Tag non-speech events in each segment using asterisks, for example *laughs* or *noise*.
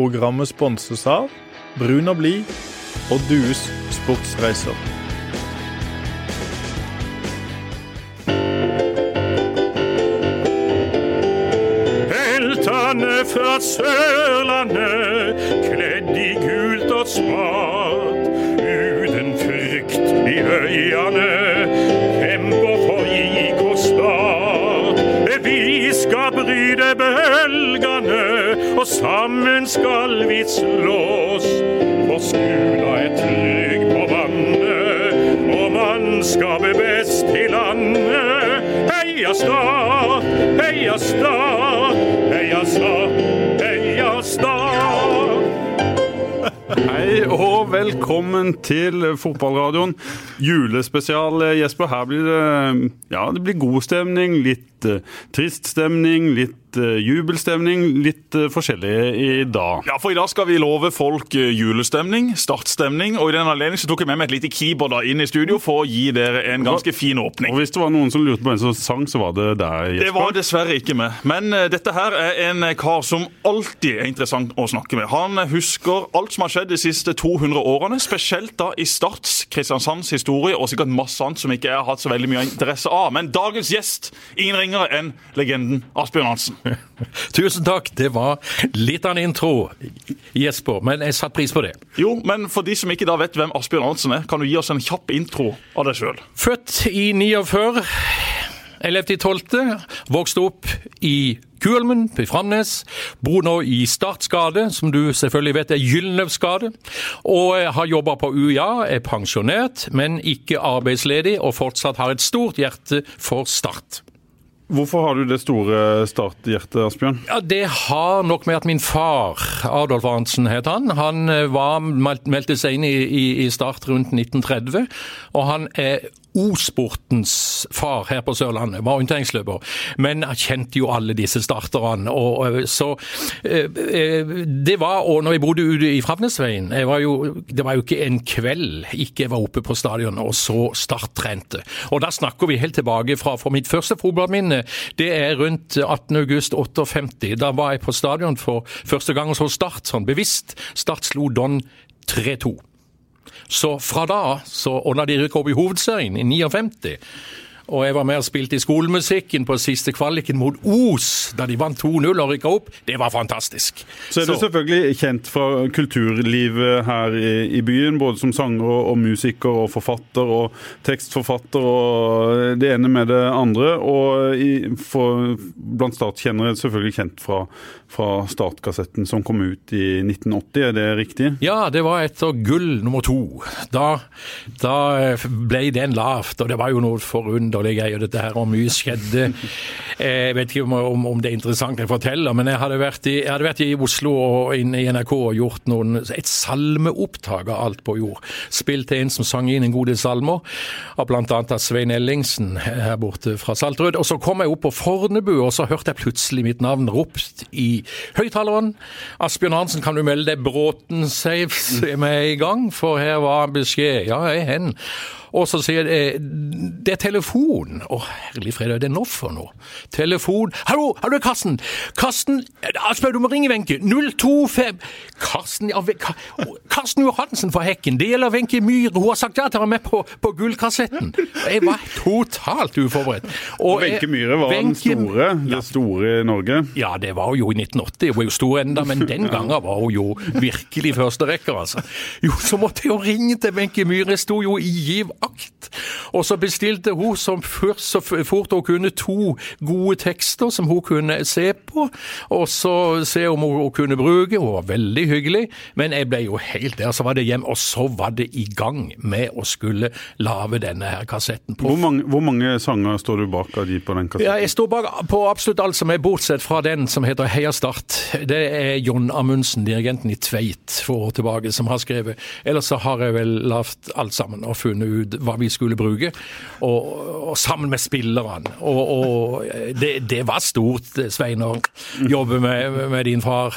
Programmet sponses av Brun og blid og Dues sportsreiser. Heltene fra Sørlandet, kledd i gult og svart. Uten frykt i øyene, kjemper for IK Start. Vi skal bryte bølgene, og sammen skal vi slåss. For skula er trygg på vannet, og mannskapet best i landet. Heia Stad, heia Stad, heia Stad, heia Stad. Hei og velkommen til fotballradioen. Julespesial, Jesper. Her blir det, ja, det blir god stemning, litt uh, trist stemning, litt uh, jubelstemning. Litt uh, forskjellig i dag. Ja, for I dag skal vi love folk eh, julestemning, startstemning. og I den anledning tok jeg med meg et lite keyboard da inn i studio for å gi dere en ganske fin åpning. Og hvis det var noen som lurte på hvem som sang, så var det deg, Jesper. Det var dessverre ikke med. Men eh, dette her er en kar som alltid er interessant å snakke med. Han husker alt som har skjedd de siste 200 årene, spesielt da i Starts, Kristiansands historie og sikkert masse annet som ikke jeg har hatt så veldig mye interesse av. Men dagens gjest, ingen ringere enn legenden Asbjørn Hansen. *laughs* Tusen takk. Det var litt av en intro, Jesper, men jeg satte pris på det. Jo, men for de som ikke da vet hvem Asbjørn Hansen er, kan du gi oss en kjapp intro av deg sjøl? Født i 49. 11.12. Vokste opp i Kuelmen i Framnes. Bor nå i Startskade, som du selvfølgelig vet er Gyldenløvs. Og har jobba på UiA, er pensjonert, men ikke arbeidsledig, og fortsatt har et stort hjerte for Start. Hvorfor har du det store starthjertet, Asbjørn? Ja, Det har nok med at min far, Adolf Arntzen het han, han var, meldte seg inn i, i, i Start rundt 1930. Og han er O-sportens far her på Sørlandet, var orienteringsløper. Men kjente jo alle disse starterne. Og, så Det var og når jeg bodde ute i Fravnesveien Det var jo ikke en kveld ikke jeg var oppe på stadionet og så Start trente. Og da snakker vi helt tilbake fra for mitt første fotballminne. Det er rundt 18.8.58. Da var jeg på stadion for første gang og så Start sånn bevisst. Start slo Don 3-2. Så fra da så, og da de rykket opp i hovedserien i 59 og jeg var med og spilte i skolemusikken på siste kvaliken mot Os da de vant 2-0 og rykka opp. Det var fantastisk. Så er du selvfølgelig kjent fra kulturlivet her i, i byen, både som sanger og, musiker og forfatter og tekstforfatter og det ene med det andre. Og i, for, blant startkjennere selvfølgelig kjent fra, fra startkassetten som kom ut i 1980, er det riktig? Ja, det var etter gull nummer to. Da, da ble den lavt, og det var jo noe forunderlig greier, dette her, og mye skjedde. *laughs* Jeg vet ikke om, om, det er interessant jeg forteller, men jeg hadde vært i, hadde vært i Oslo og inne i NRK og gjort noen, et salmeopptak av alt på jord. Spilte en som sang inn en god del salmer, av bl.a. Svein Ellingsen her borte fra Saltrød. Og så kom jeg opp på Fornebu, og så hørte jeg plutselig mitt navn ropt i høyttaleren. Asbjørn Hansen, kan du melde deg Bråten Saves med i gang? For her var beskjed. Ja, jeg hen. Og så sier det det er telefon. Å, herlig fred, er det nå for noe? Telefon Hallo, hallo, Karsten! Karsten, Asbjørn, du må ringe Wenche. 025 Karsten, ja, Karsten Johansen fra Hekken. Det gjelder Wenche Myhre. Hun har sagt ja til å være med på, på gullkassetten. Jeg var totalt uforberedt. Og Wenche Myhre var den store, det store i Norge? Ja, det var jo i 1980. Hun var jo stor enda, men den gangen var hun jo virkelig førsterekker, altså. Jo, så måtte jeg jo ringe til Wenche Myhre. Jeg sto jo i giv akt. Og så bestilte hun som først så fort hun kunne to gode tekster som hun kunne se på, og så se om hun, kunne bruke. Hun var veldig hyggelig, men jeg ble jo helt der. Så var det hjem, og så var det i gang med å skulle lage denne her kassetten. Hvor mange, hvor, mange, sanger står du bak av de på den kassetten? Ja, Jeg står bak på absolutt alt som er, bortsett fra den som heter Heia Start. Det er John Amundsen, dirigenten i Tveit, for år tilbake, som har skrevet. Ellers så har jeg vel lagd alt sammen og funnet ut ut hva vi skulle bruke, og, og sammen med spillerne. Og, og det, det, var stort, Svein, å jobbe med, med din far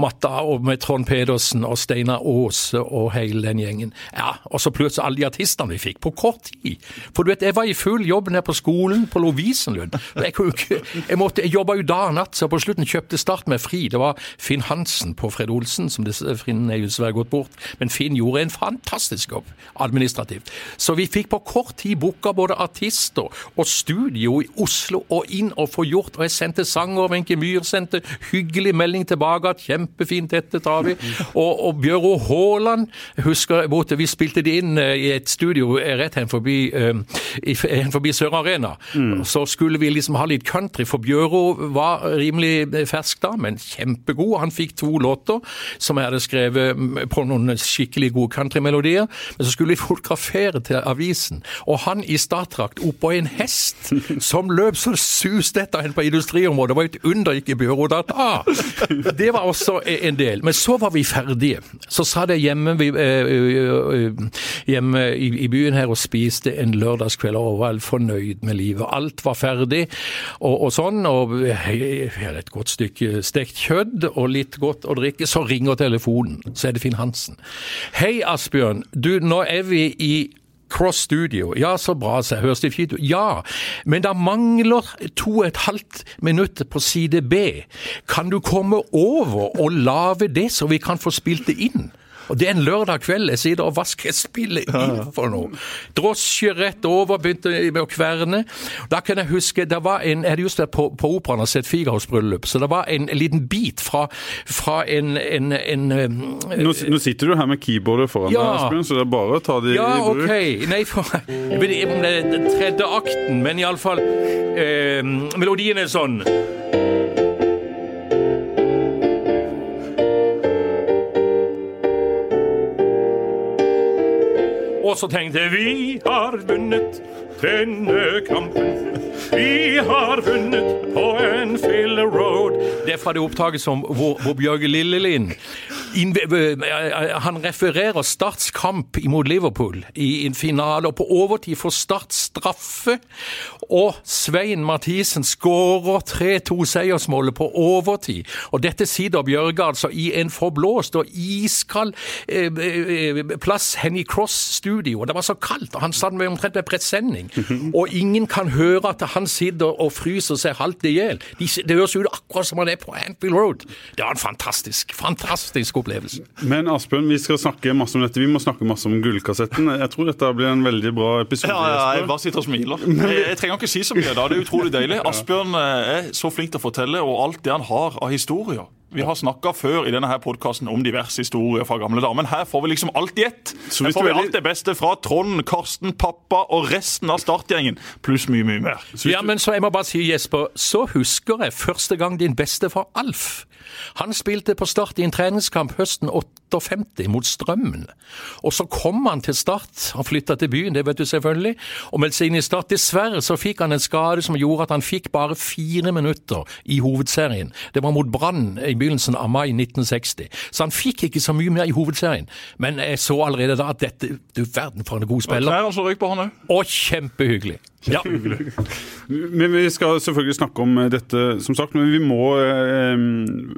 Matta, og med Trond Pedersen og Steinar Aase og hele den gjengen. Ja, Og så plutselig alle de artistene vi fikk, på kort tid. For du vet, jeg var i full jobb nede på skolen på Lovisenlund. Jeg, jeg, jeg, jeg jobba jo dag og natt, så på slutten kjøpte Start med fri. Det var Finn Hansen på Fred Olsen, som det, Finn er jo dessverre gått bort. Men Finn gjorde en fantastisk jobb administrativt. Så vi fikk på kort tid booka både artister og studio i Oslo og inn og få gjort. Og jeg sendte sanger, Wenche Myhr sendte hyggelig melding tilbake at kjempefint, dette tar vi. Og, og Bjøro Haaland, husker jeg, vi spilte det inn eh, i et studio rett hen forbi, uh, *laughs* forbi Sør Arena. Mm. Så skulle vi liksom ha litt country, for Bjøro var rimelig fersk da, men kjempegod. Han fikk to låter som jeg hadde skrevet på noen skikkelig gode countrymelodier. Men så skulle vi fotografere til avisen, og han i startdrakt oppå en hest som løp så suste etter henne på industriområdet. Det var et under ikke Bjøro da ta! Det var også en del. Men så var vi ferdige. Så sa det hjemme, hjemme i byen her og spiste en lørdagskveld og var fornøyd med livet. Alt var ferdig og, og sånn. og jeg hadde et godt stykke stekt kjøtt og litt godt å drikke. Så ringer telefonen. Så er det Finn Hansen. Hei, Asbjørn. Du, nå er vi i Cross Studio. Ja, så bra, høres det fint ut. Ja, men det mangler to og et halvt minutt på side B. Kan du komme over og lage det, så vi kan få spilt det inn? Og det er en lørdag kveld. Jeg sitter og hva skal jeg spille inn for noe? Drosje rett over, begynte med å kverne. Da kan jeg huske det var en, Jeg hadde just vært på, på operaen og sett Figaros bryllup, så det var en, en liten bit fra, fra en, en, en nå, nå, sitter du her med keyboardet foran ja, deg, Asbjørn, så det er bare å ta det ja, i bruk. Ja, OK. Nei, for, jeg vet ikke om det er tredje akten, men iallfall eh, Melodien er sånn. Og så tenkte vi har vunnet denne kampen. Vi har vunnet på en filler road. Det er fra det opptaket som hvor, hvor Bjørge Lillelien han refererer Starts kamp imot Liverpool i en finale, og på overtid får Start straffe. Og Svein Mathisen skårer 3-2-seiersmålet på overtid. Og dette sitter Bjørge altså i en forblåst og iskald eh, plass hen i Cross Studio. Det var så kaldt, og han satt med omtrent en presenning. *laughs* Og ingen kan høre at han sitter og fryser seg halvt i hjel. Det høres ut akkurat som han er på Anfield Road. Det var en fantastisk, fantastisk opplevelse. Men Asbjørn, vi skal snakke masse om dette. Vi må snakke masse om gullkassetten. Jeg tror dette blir en veldig bra episode. Ja, ja jeg bare sitter og smiler. Jeg, jeg, trenger ikke si så mye da. Det er utrolig deilig. *laughs* Asbjørn eh, er så flink til å fortelle, og alt det han har av historier. Vi har snakka før i denne podkasten om diverse historier fra gamle dager, men her får vi liksom alt i ett. Her får vi alt det beste fra Trond, Karsten, pappa og resten av startgjengen, pluss mye, mye mer. Ja, men så jeg må bare si, Jesper, så husker jeg første gang din bestefar Alf han spilte på Start i en treningskamp høsten 58 mot Strømmen. Og så kom han til Start, han flytta til byen, det vet du selvfølgelig, og meldte seg inn i Start. Dessverre så fikk han en skade som gjorde at han fikk bare fire minutter i hovedserien. Det var mot Brann i begynnelsen av mai 1960. Så han fikk ikke så mye mer i hovedserien. Men jeg så allerede da at dette Du verden for en god spiller. Og røyk på han òg. Og kjempehyggelig. Ja. men Vi skal selvfølgelig snakke om dette, som sagt, men vi må eh,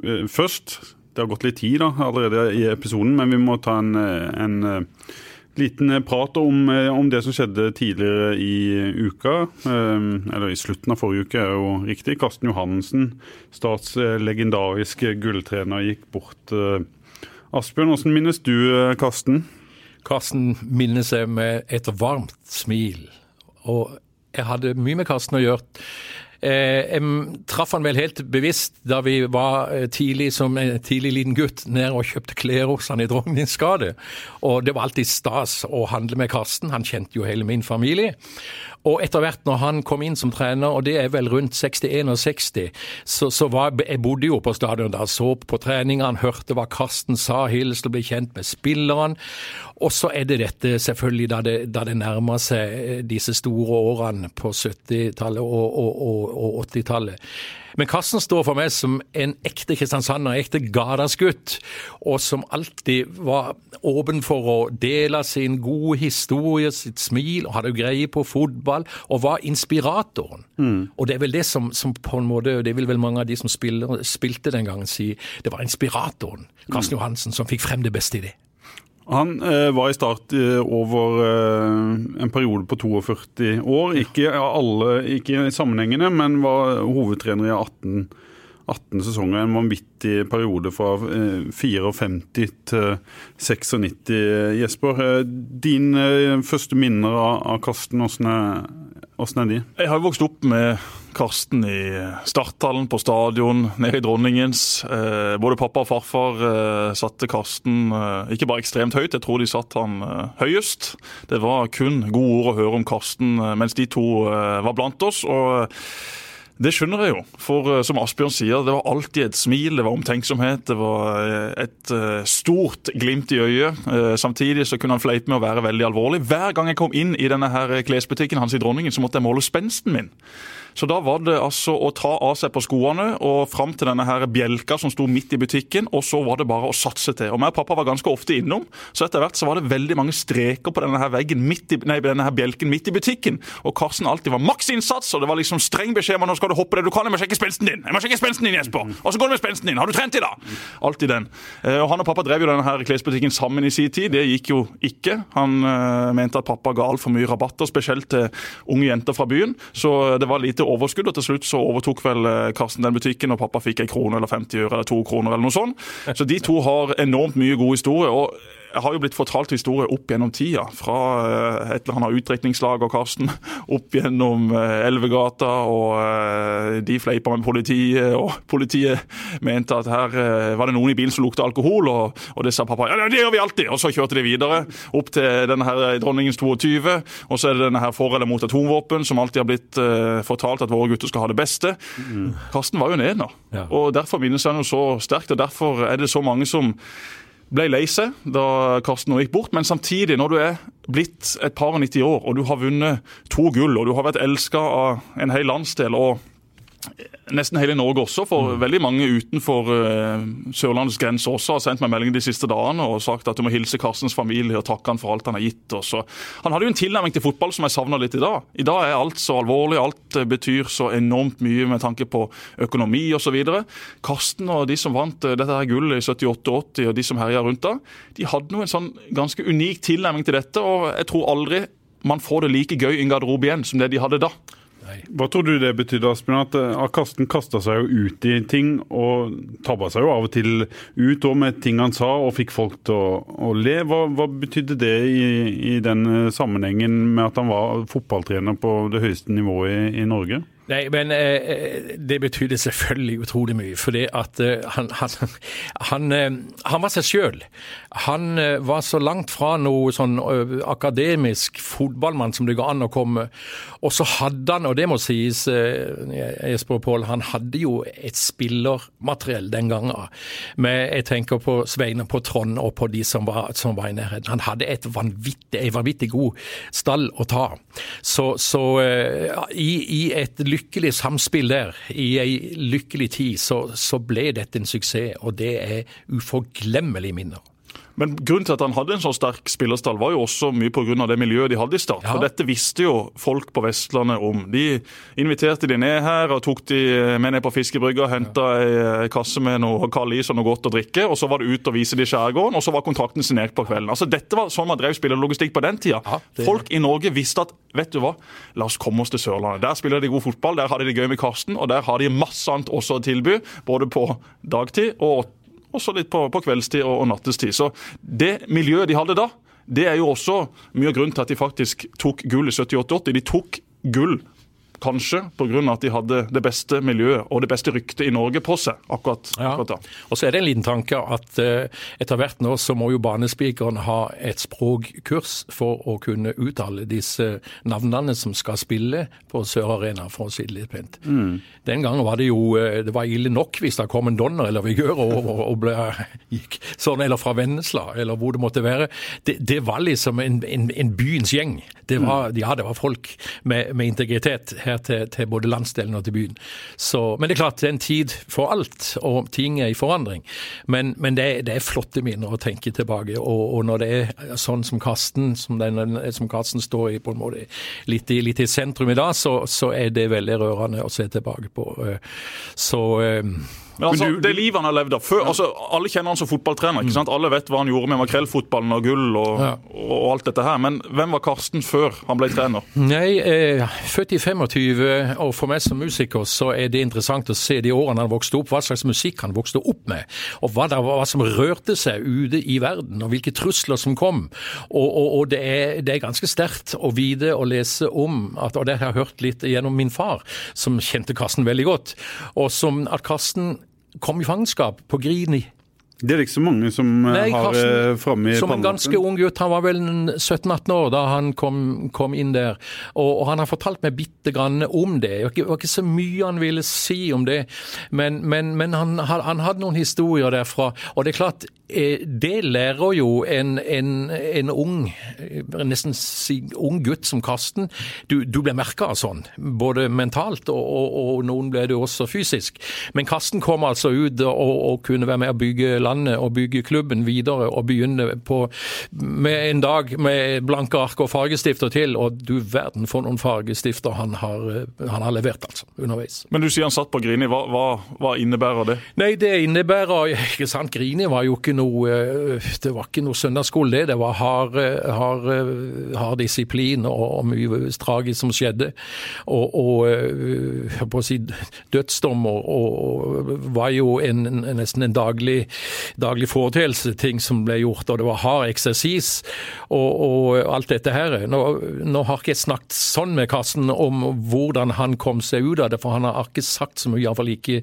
eh, først Det har gått litt tid da, allerede i episoden, men vi må ta en, en eh, liten prat om, eh, om, det som skjedde tidligere i uka. Eller i slutten av forrige uke, er jo riktig. Karsten Johannessen, statslegendariske gulltrener, gikk bort. Asbjørn, hvordan minnes du Karsten? Karsten minnes jeg med et varmt smil. Og jeg hadde mye med Karsten å gjøre. Eh, jeg traff han vel helt bevisst da vi var eh, tidlig som en tidlig liten gutt ned og kjøpte klær hos han i Dronningens gate. Og det var alltid stas å handle med Karsten. Han kjente jo hele min familie. Og etter hvert når han kom inn som trener, og det er vel rundt 60-61, så, så var, jeg bodde jo på stadion da, så på treningene, hørte hva Karsten sa, hilste og ble kjent med spillerne. Og så er det dette, selvfølgelig, da det, da det nærmer seg eh, disse store årene på 70-tallet og, og, og, og 80-tallet Men Karsten står for meg som en ekte kristiansander, en ekte Gardasgutt, og som alltid var åpen for å dele sin gode historie, sitt smil, og hadde greie på fotball, og var inspiratoren. Mm. Og det er vel det som, som, på en måte, det vil vel mange av de som spiller, spilte den gangen si, det var inspiratoren, Karsten mm. Johansen, som fikk frem det beste i det. Han eh, var i start eh, over eh, en periode på 42 år. Ikke, alle, ikke sammenhengende, men var hovedtrener i 18, 18 sesonger. En vanvittig periode fra 54 eh, til 96. Jesper, eh, din eh, første minner av, av Karsten, hvordan er, er de? Jeg har vokst opp med Karsten i starthallen på stadion, nede i Dronningens. Eh, både pappa og farfar eh, satte Karsten eh, ikke bare ekstremt høyt, jeg tror de satte han eh, høyest. Det var kun gode ord å høre om Karsten eh, mens de to eh, var blant oss. og det skjønner jeg jo, for som Asbjørn sier, det var alltid et smil, det var omtenksomhet, det var et stort glimt i øyet. Samtidig så kunne han fleipe med å være veldig alvorlig. Hver gang jeg kom inn i denne her klesbutikken hans i Dronningen, så måtte jeg måle spensten min. Så da var det altså å ta av seg på skoene og fram til denne her bjelka som sto midt i butikken, og så var det bare å satse til. Og meg og pappa var ganske ofte innom, så etter hvert så var det veldig mange streker på denne her veggen midt i, nei, denne her bjelken midt i butikken. Og Karsten alltid var maks innsats, og det var liksom streng beskjed om nå skal du hoppe det du kan, jeg må sjekke spensten din! Jeg må sjekke spensten din, Jesper! Og så går det med spensten din! Har du trent i dag? Alltid den. Eh, og han og pappa drev jo denne her klesbutikken sammen i sin tid. Det gikk jo ikke. Han uh, mente at pappa ga altfor mye rabatter, spesielt til unge jenter fra byen. Så det var lite overskudd, og til slutt så overtok vel eh, Karsten den butikken, og pappa fikk en krone eller 50 øre eller to kroner eller noe sånt. *laughs* Så de to har enormt mye god historie. og har jo blitt fortalt historier opp gjennom tida. Fra eh, et eller annet utdrikningslag og Karsten, *laughs* opp gjennom eh, Elvegata, og de fleipa med politiet. Og *laughs* politiet mente at her var det noen i bilen som lukta alkohol, og, og det sa pappa ja, det gjør vi alltid. Og så kjørte de videre opp til denne her Dronningens 22, og så er det denne her for eller mot atomvåpen, som alltid har blitt fortalt at våre gutter skal ha det beste. Mm. Karsten var jo en ener, og derfor minnes han jo så sterkt. og Derfor er det så mange som ble lei seg da Karsten nå gikk bort, men samtidig, når du er blitt et par og 90 år og du har vunnet to gull, og du har vært elska av en hel landsdel og nesten hele Norge også, for mm. veldig mange utenfor uh, Sørlandets grense også har sendt meg melding de siste dagene og sagt at du må hilse Karstens familie og takke han for alt han har gitt oss. Han hadde jo en tilnærming til fotball som jeg savner litt i dag. I dag er alt så alvorlig, alt uh, betyr så enormt mye med tanke på økonomi osv. Karsten og de som vant uh, dette her gullet i 78-80, og de som herja rundt da, de hadde nå en sånn ganske unik tilnærming til dette, og jeg tror aldri man får det like gøy i en garderobe igjen som det de hadde da. Hva tror du det betydde, Asbjørn? At uh, Karsten kasta seg jo ut i ting, og tabba seg jo av og til ut med ting han sa, og fikk folk til å, å le. Hva, hva, betydde det i, i den eh, sammenhengen med at han var fotballtrener på det høyeste nivået i, i Norge? Nei, men eh, det betydde selvfølgelig utrolig mye. For det at eh, han, han, *laughs* han, eh, han, var seg sjøl. Han eh, var så langt fra noe sånn uh, akademisk fotballmann som det går an å komme. Og så hadde han, og det må sies, Jesper og Pål, han hadde jo et spillermateriell den gangen. Men jeg tenker på Sveine, på Trond og på de som var, som var i nærheten. Han hadde et vanvittig, en vanvittig god stall å ta. Så, så i, i et lykkelig samspill der, i ei lykkelig tid, så, så ble dette en suksess. Og det er uforglemmelige minner. Men grunnen til at han hadde en så sterk spillerstall, var jo også mye pga. det miljøet de hadde i Start. Ja. For dette visste jo folk på Vestlandet om. De inviterte de ned her og tok de med ned på fiskebrygga, henta ei kasse med noe kald is og noe godt å drikke, og så var det ut og vise de skjærgården, og så var kontrakten signert på kvelden. Altså Dette var sånn man drev spillerlogistikk på den tida. Ja, det... Folk i Norge visste at vet du hva, la oss komme oss til Sørlandet. Der spiller de god fotball, der har de det gøy med Karsten, og der har de masse annet også å tilby, både på dagtid og også litt på, på kveldstid og, og nattestid. Så det miljøet de hadde da, det er jo også mye av grunnen til at de faktisk tok gull i 78-80. De tok gull Kanskje pga. at de hadde det beste miljøet og det beste ryktet i Norge på seg akkurat, akkurat da. Og så er det en liten tanke at uh, etter hvert nå så må jo banespikeren ha et språkkurs for å kunne uttale disse navnene som skal spille på Sør Arena, for å si det litt pent. Mm. Den gangen var det jo uh, det var ille nok hvis det kom en donner eller vigør over og ble, gikk sånn, eller fra Vennesla, eller hvor det måtte være. Det, det var liksom en, en, en byens gjeng. Det var, mm. Ja, det var folk med, med integritet her her til, til både landsdelen og til byen. Så, men det er klart, det er en tid for alt, og ting er i forandring. Men, men det, det, er, flotte minner å tenke tilbake. Og, og når det er sånn som Karsten, som, den, som Karsten står i på en måte litt i, litt i sentrum i dag, så, så, er det veldig rørende å se tilbake på. Så men altså, du, Det livet han har levd av før, altså, Alle kjenner han som fotballtrener. ikke sant? Alle vet hva han gjorde med makrellfotballen og gull og, ja. og, alt dette her. Men hvem var Karsten før han ble trener? Nei, eh, Født i 25, og for meg som musiker så er det interessant å se de årene han vokste opp, hva slags musikk han vokste opp med. Og hva, det, hva som rørte seg ute i verden, og hvilke trusler som kom. Og, og, og det, er, det, er, ganske sterkt å vite og lese om, at, og det har jeg hørt litt gjennom min far, som kjente Karsten veldig godt, og som at Karsten kom i fangenskap på Grini. Det er det ikke så mange som eh, Nei, har Karsten, eh, framme i Som en ganske ung gutt. Han var vel 17-18 år da han kom, kom inn der. Og, og, han har fortalt meg bitte grann om det. Det var ikke så mye han ville si om det, men, men, men han, han, hadde noen historier derfra. Og det er klart, Eh, det lærer jo en, en, en ung, nesten si ung gutt som Karsten. Du, du blir merka av sånn, både mentalt og, og, og noen ble det også fysisk. Men Karsten kom altså ut og, og, kunne være med å bygge landet og bygge klubben videre og begynne på, med en dag med blanke ark og fargestifter til. Og du verden for noen fargestifter han har, han har levert, altså, underveis. Men du sier han satt på Grini. Hva, hva, hva innebærer det? Nei, det innebærer *laughs* ikke sant, Grini var jo ikke noe eh, Det var ikke noe søndagsskole, det. Det var hard, hard, hard disiplin og, og, mye tragisk som skjedde. Og, og eh, på å si dødsdom og, og, var jo en, nesten en daglig, daglig foreteelse, ting som ble gjort. Og det var hard eksersis og, alt dette her. Nå, nå har ikke jeg snakket sånn med Karsten om hvordan han kom seg ut av det, for han har ikke sagt så mye, iallfall ikke,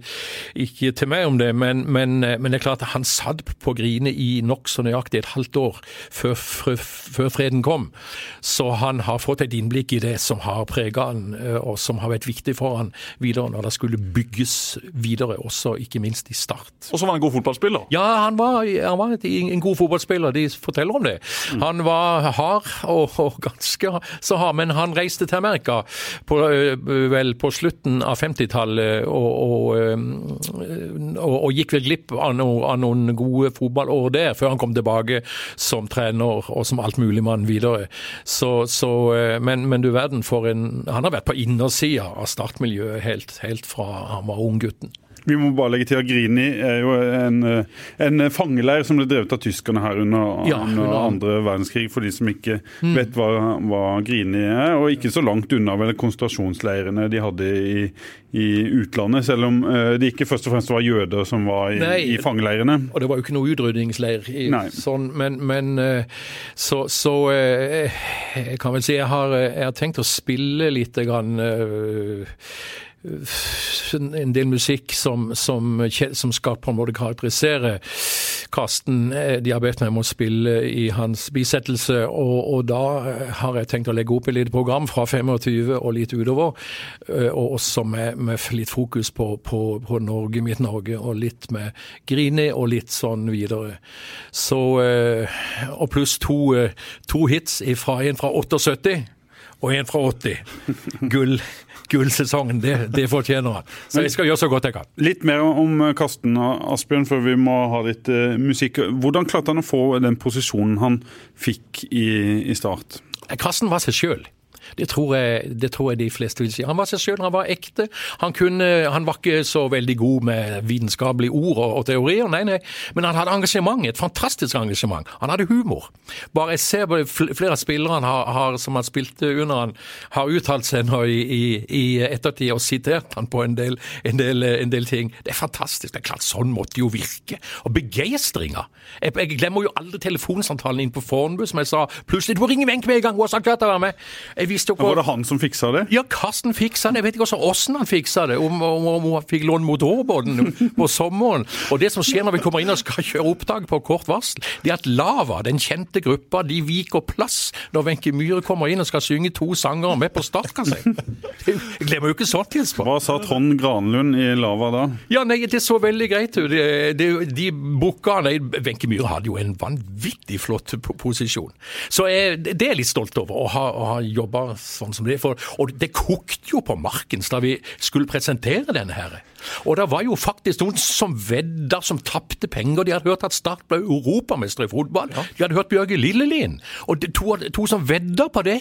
ikke til meg om det. Men, men, men det er klart at han satt på Grine i nokså nøyaktig et halvt år før, før, freden kom. Så han har fått et innblikk i det som har prega han, eh, og som har vært viktig for han videre når det skulle bygges videre, også ikke minst i Start. Og så var han en god fotballspiller? Ja, han var, han var en god fotballspiller. De forteller om det. Han var hard, og, og ganske så hard, men han reiste til Amerika på, eh, vel på slutten av 50-tallet og, og, eh, og, gikk vel glipp av, noe, av noen gode fotballår der, før han kom tilbake som trener og som altmuligmann videre. Så, så, men, men, du verden for en Han har vært på innersida av startmiljøet helt, helt fra han var ung gutten. Vi må bare legge til at Grini er jo en, en fangeleir som ble drevet av tyskerne her under, ja, under andre verdenskrig, for de som ikke mm. vet hva, hva, Grini er. Og ikke så langt unna vel konsentrasjonsleirene de hadde i, i utlandet, selv om uh, det ikke først og fremst var jøder som var i, Nei, i fangeleirene. Og det var jo ikke noe utrydningsleir. I, sånn, men, men uh, så, så jeg kan vel si jeg har, jeg har tenkt å spille litt grann en del musikk som, som, som, skal på en måte karakterisere Karsten. Eh, meg om å spille i hans bisettelse, og, og, da eh, har jeg tenkt å legge opp et lite program fra 25 og litt utover, eh, og også med, med litt fokus på, på, på Norge, mitt Norge, og litt med Grini og litt sånn videre. Så, og pluss to, to hits, fra, en fra 78 og en fra 80. Gull gullsesongen. Det, det fortjener han. Så jeg skal gjøre så godt jeg kan. Litt mer om Karsten Asbjørn, før vi må ha litt uh, musikk. Hvordan klarte han å få den posisjonen han fikk i, i Start? Karsten var seg sjøl. Det tror, jeg, det tror jeg de fleste vil si. Han var seg sjøl, han var ekte. Han, kunne, han, var ikke så veldig god med vitenskapelige ord og, og, teorier, nei, nei. Men han hadde engasjement, et fantastisk engasjement. Han hadde humor. Bare jeg ser flere av spillerne har, har, som han spilte under han, har uttalt seg nå i, i, i, ettertid og sitert han på en del, en, del, en del, ting. Det er fantastisk. Det er klart, sånn måtte jo virke. Og begeistringa. Jeg, jeg, glemmer jo aldri telefonsamtalen inn på Fornebu som jeg sa plutselig du må ringe Wenche med en gang, hun har sagt ja til å være med. Jeg jo Var det han som fiksa det? Ja, Karsten fiksa det. Jeg vet ikke også åssen han fiksa det. Om, om, om han fikk låne motorbåten på sommeren. Og det som skjer når vi kommer inn og skal kjøre opptak på kort varsel, det er at Lava, den kjente gruppa, de viker plass når Wenche Myhre kommer inn og skal synge to sanger med på start, jeg glemmer jo ikke sånt tidspunkt. Hva sa Trond Granlund i Lava da? Ja, nei, Det så veldig greit ut. De, de, de booka Wenche Myhre hadde jo en vanvittig flott posisjon. Så jeg, det er jeg litt stolt over, å ha, å ha jobba var sånn som det. For, og det kokte jo på Markens da vi skulle presentere denne her. Og det var jo faktisk noen som vedda, som tapte penger. De hadde hørt at Start ble europamester i fotball. De hadde hørt Bjørge Lillelien. Og det, to, to som vedda på det.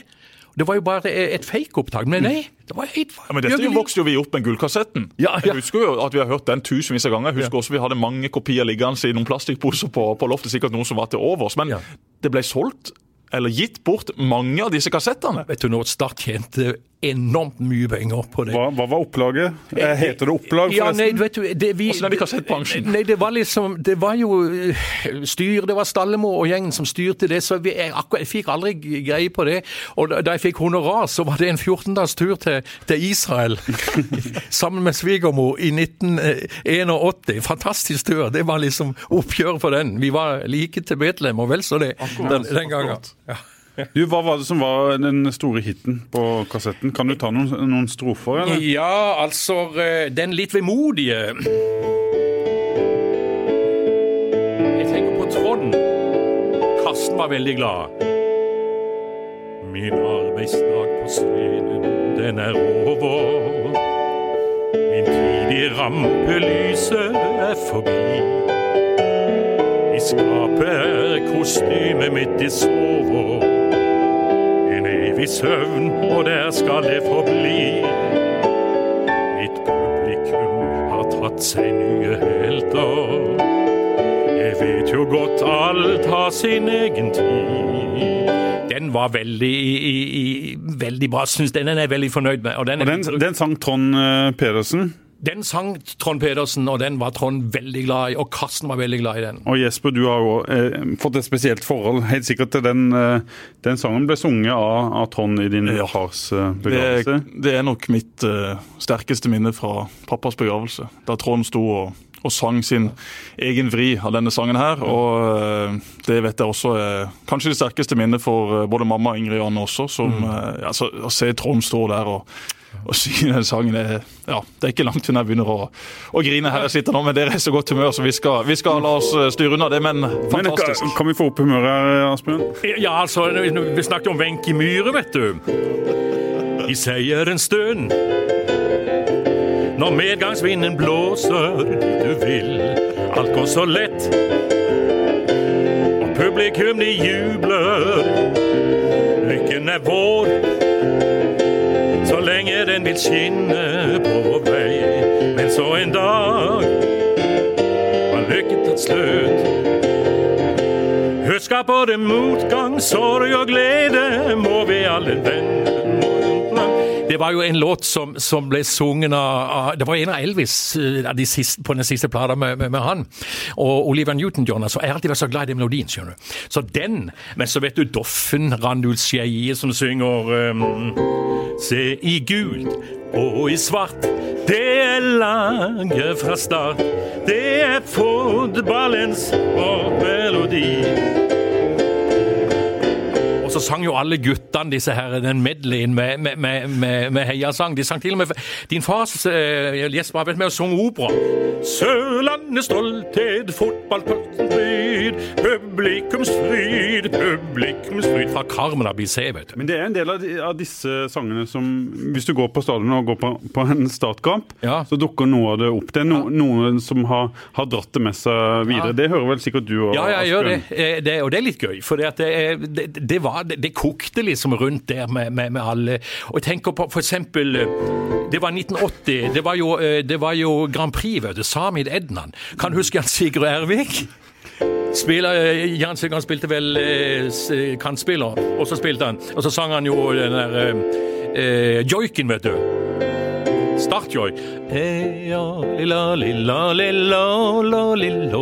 Det var jo bare et fake-opptak. Men nei, det var helt Ja, men Dette vokste jo vi opp med gullkassetten. Ja, ja. Jeg husker jo at vi har hørt den tusenvis av ganger. Jeg husker også vi hadde mange kopier liggende i noen plastikkposer på, på loftet. Sikkert noen som var til overs. Men Ja. det ble solgt, eller gitt bort, mange av disse kassettene. Vet du nå, Start tjente enormt mye penger på det. Hva, hva var opplaget? Eh, Heter det opplag, Ja, nei, forresten? vet du, det, vi, Hvordan er det kassettbransjen? Nei, det var liksom Det var jo eh, styr, det var Stallemo og gjengen som styrte det, så vi, jeg, akkurat, jeg fikk aldri greie på det. Og da, jeg fikk honorar, så var det en 14-dags tur til, til Israel *laughs* sammen med svigermor i 1981. Fantastisk tur. Det var liksom oppgjøret for den. Vi var like til Betlehem og vel så det den, den gangen. Ja. *laughs* Du, Hva var det som var den store hiten på kassetten? Kan du ta noen, noen strofer, eller? Ja, altså eh, Den litt vemodige Jeg tenker på Trond. Karsten var veldig glad. Min arbeidsdag på scenen, den er over. Min tid i rampelyset er forbi. I skapet er kostymet mitt i sover. Evig søvn, og der skal det forbli. Mitt publikum har tatt seg nye helter. Jeg vet jo godt alt har sin egen tid. Den var veldig, i, i, veldig bra. Syns den er jeg veldig fornøyd med. Og den, Og den, den sang Trond eh, Pedersen. Den sang Trond Pedersen, og den var Trond veldig glad i. Og Karsten var veldig glad i den. Og Jesper, du har jo eh, fått et spesielt forhold helt sikkert til den. Eh, den sangen ble sunget av, av Trond i din Ja. fars eh, Det, begravelse. det er nok mitt eh, sterkeste minne fra pappas begravelse. Da Trond sto og, og sang sin egen vri av denne sangen her. Og eh, det vet jeg også er kanskje det sterkeste minnet for eh, både mamma og Ingrid Anne også. Som, eh, altså, å se Trond stå der og, og synge den sangen, er- ja, det er ikke langt til jeg begynner å, å grine her jeg sitter nå, men dere er i så godt humør, så vi skal, vi skal la oss eh, styre unna det. Men Men fantastisk. kan, kan vi få opp humøret her, Asbjørn? Ja, altså, vi snakket om Wenche Myhre, vet du. I seierens en stund når medgangsvinden blåser dit du vil. Alt går så lett, og publikum de jubler. Lykken er vår, lenge den vil skinne på vår vei. Men så en dag har lykken tatt slutt. Husk at både motgang, sorg og glede må vi alle vende. Det var jo en låt som, som ble sunget av, Det var en av Elvis eh, de siste, på den siste plata med, med, med han. Og Oliver Newton-John. Altså, jeg har alltid vært så glad i den melodien. skjønner du. Så den. Men så vet du Doffen, Randulf Skeie, som synger um, Se i gult og i svart. Det er laget fra start. Det er fotballens vår melodi. Så sang jo alle guttene disse her, den medleyen med, med, med, med, heiasang. De sang til og med Din fars uh, Jesper har vært med og sunget opera. Sørlandets stolthet, fotballpølsens fryd, publikums fryd, publikums fryd. Fra Carmen ABC, vet du. Men det er en del av, de, av disse sangene som Hvis du går på stadion og går på, på en startkamp, Ja. så dukker noe av det opp. Det er no, noen som har, har dratt det med seg videre. Ja. Det hører vel sikkert du òg, Ja, jeg gjør det. Eh, det. Og det er litt gøy, for det, det, det, var, det, det kokte liksom rundt der med, med, med alle. Og jeg tenker på eksempel eh, Det var 1980. Det var jo, eh, det var jo Grand Prix, vet du. Samid Ednan. Kan du huske han Sigurd Ervik? Spiller, eh, Jan Sigurd spilte vel kantspiller, og så spilte han. Og så sang han jo den der eh, joiken, vet du. Startjoy. Heia, lilla, lilla, lilla, la, lilla.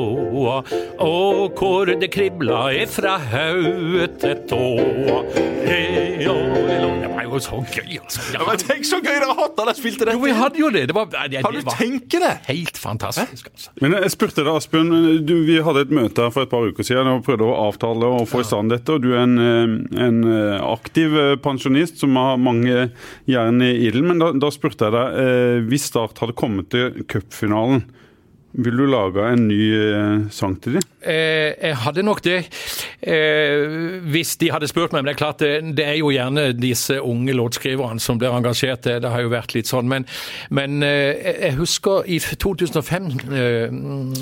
Og hvor det kribla ifra hauet til tåa. Heia, lilla Det var jo så gøy, altså. Ja, Men tenk så gøy dere har hatt da dere spilte det! jo, vi hadde jo det. Det var, det, Kan du det var tenke det? helt fantastisk, altså. Men jeg spurte deg, Asbjørn, du, vi hadde et møte her for et par uker siden og prøvde å avtale og få i stand dette. og Du er en, eh, en eh, aktiv eh, pensjonist som har mange jern i ilden. Men da, da spurte jeg deg, eh, hvis Start hadde kommet til cupfinalen, ville du lage en ny eh, sang til dem? Eh, jeg hadde nok det. eh, hvis de hadde spurt meg. Men det er klart, det, det er jo gjerne disse unge låtskriverne som blir engasjert. Det, det har jo vært litt sånn. Men, men eh, jeg husker i 2005, eh,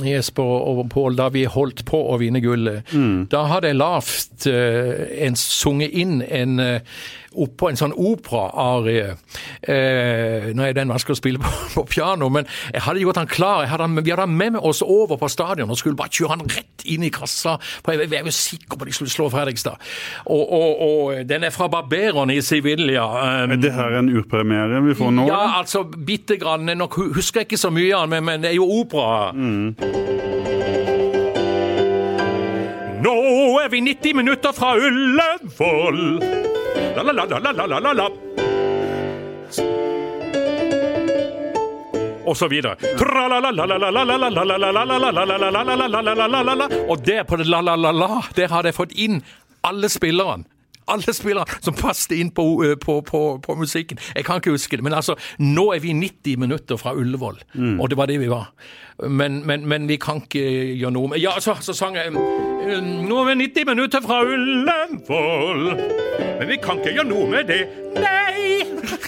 Jesper og Pål, da vi holdt på å vinne gullet. Mm. Da hadde jeg lavt eh, en sunget inn en eh, oppå en sånn operaarie. Eh, nå er den vanskelig å spille på, *laughs* på, piano, men jeg hadde gjort han klar. Hadde vi hadde han med oss over på stadion og skulle bare kjøre han rett inn i kassa. Jeg, jeg var sikker på at de skulle slå Fredrikstad. Og, og, og den er fra Barberon i Sevilla. Um, er det her en urpremiere vi får nå? Ja, altså bitte grann. Nok husker jeg ikke så mye av den, men, men det er jo opera. Mm. Nå er vi 90 minutter fra Ullevål la-la-la-la-la-la-la. Og så videre. Og der på det la-la-la-la, der hadde jeg fått inn alle spillerne alle spillere som passet inn på, på, på, på, musikken. Jeg kan ikke huske det, men altså, nå er vi 90 minutter fra Ullevål, mm. og det var det vi var. Men, men, men vi kan ikke gjøre noe med Ja, så, så sang jeg Nå er vi 90 minutter fra Ullevål, men vi kan ikke gjøre noe med det. Nei!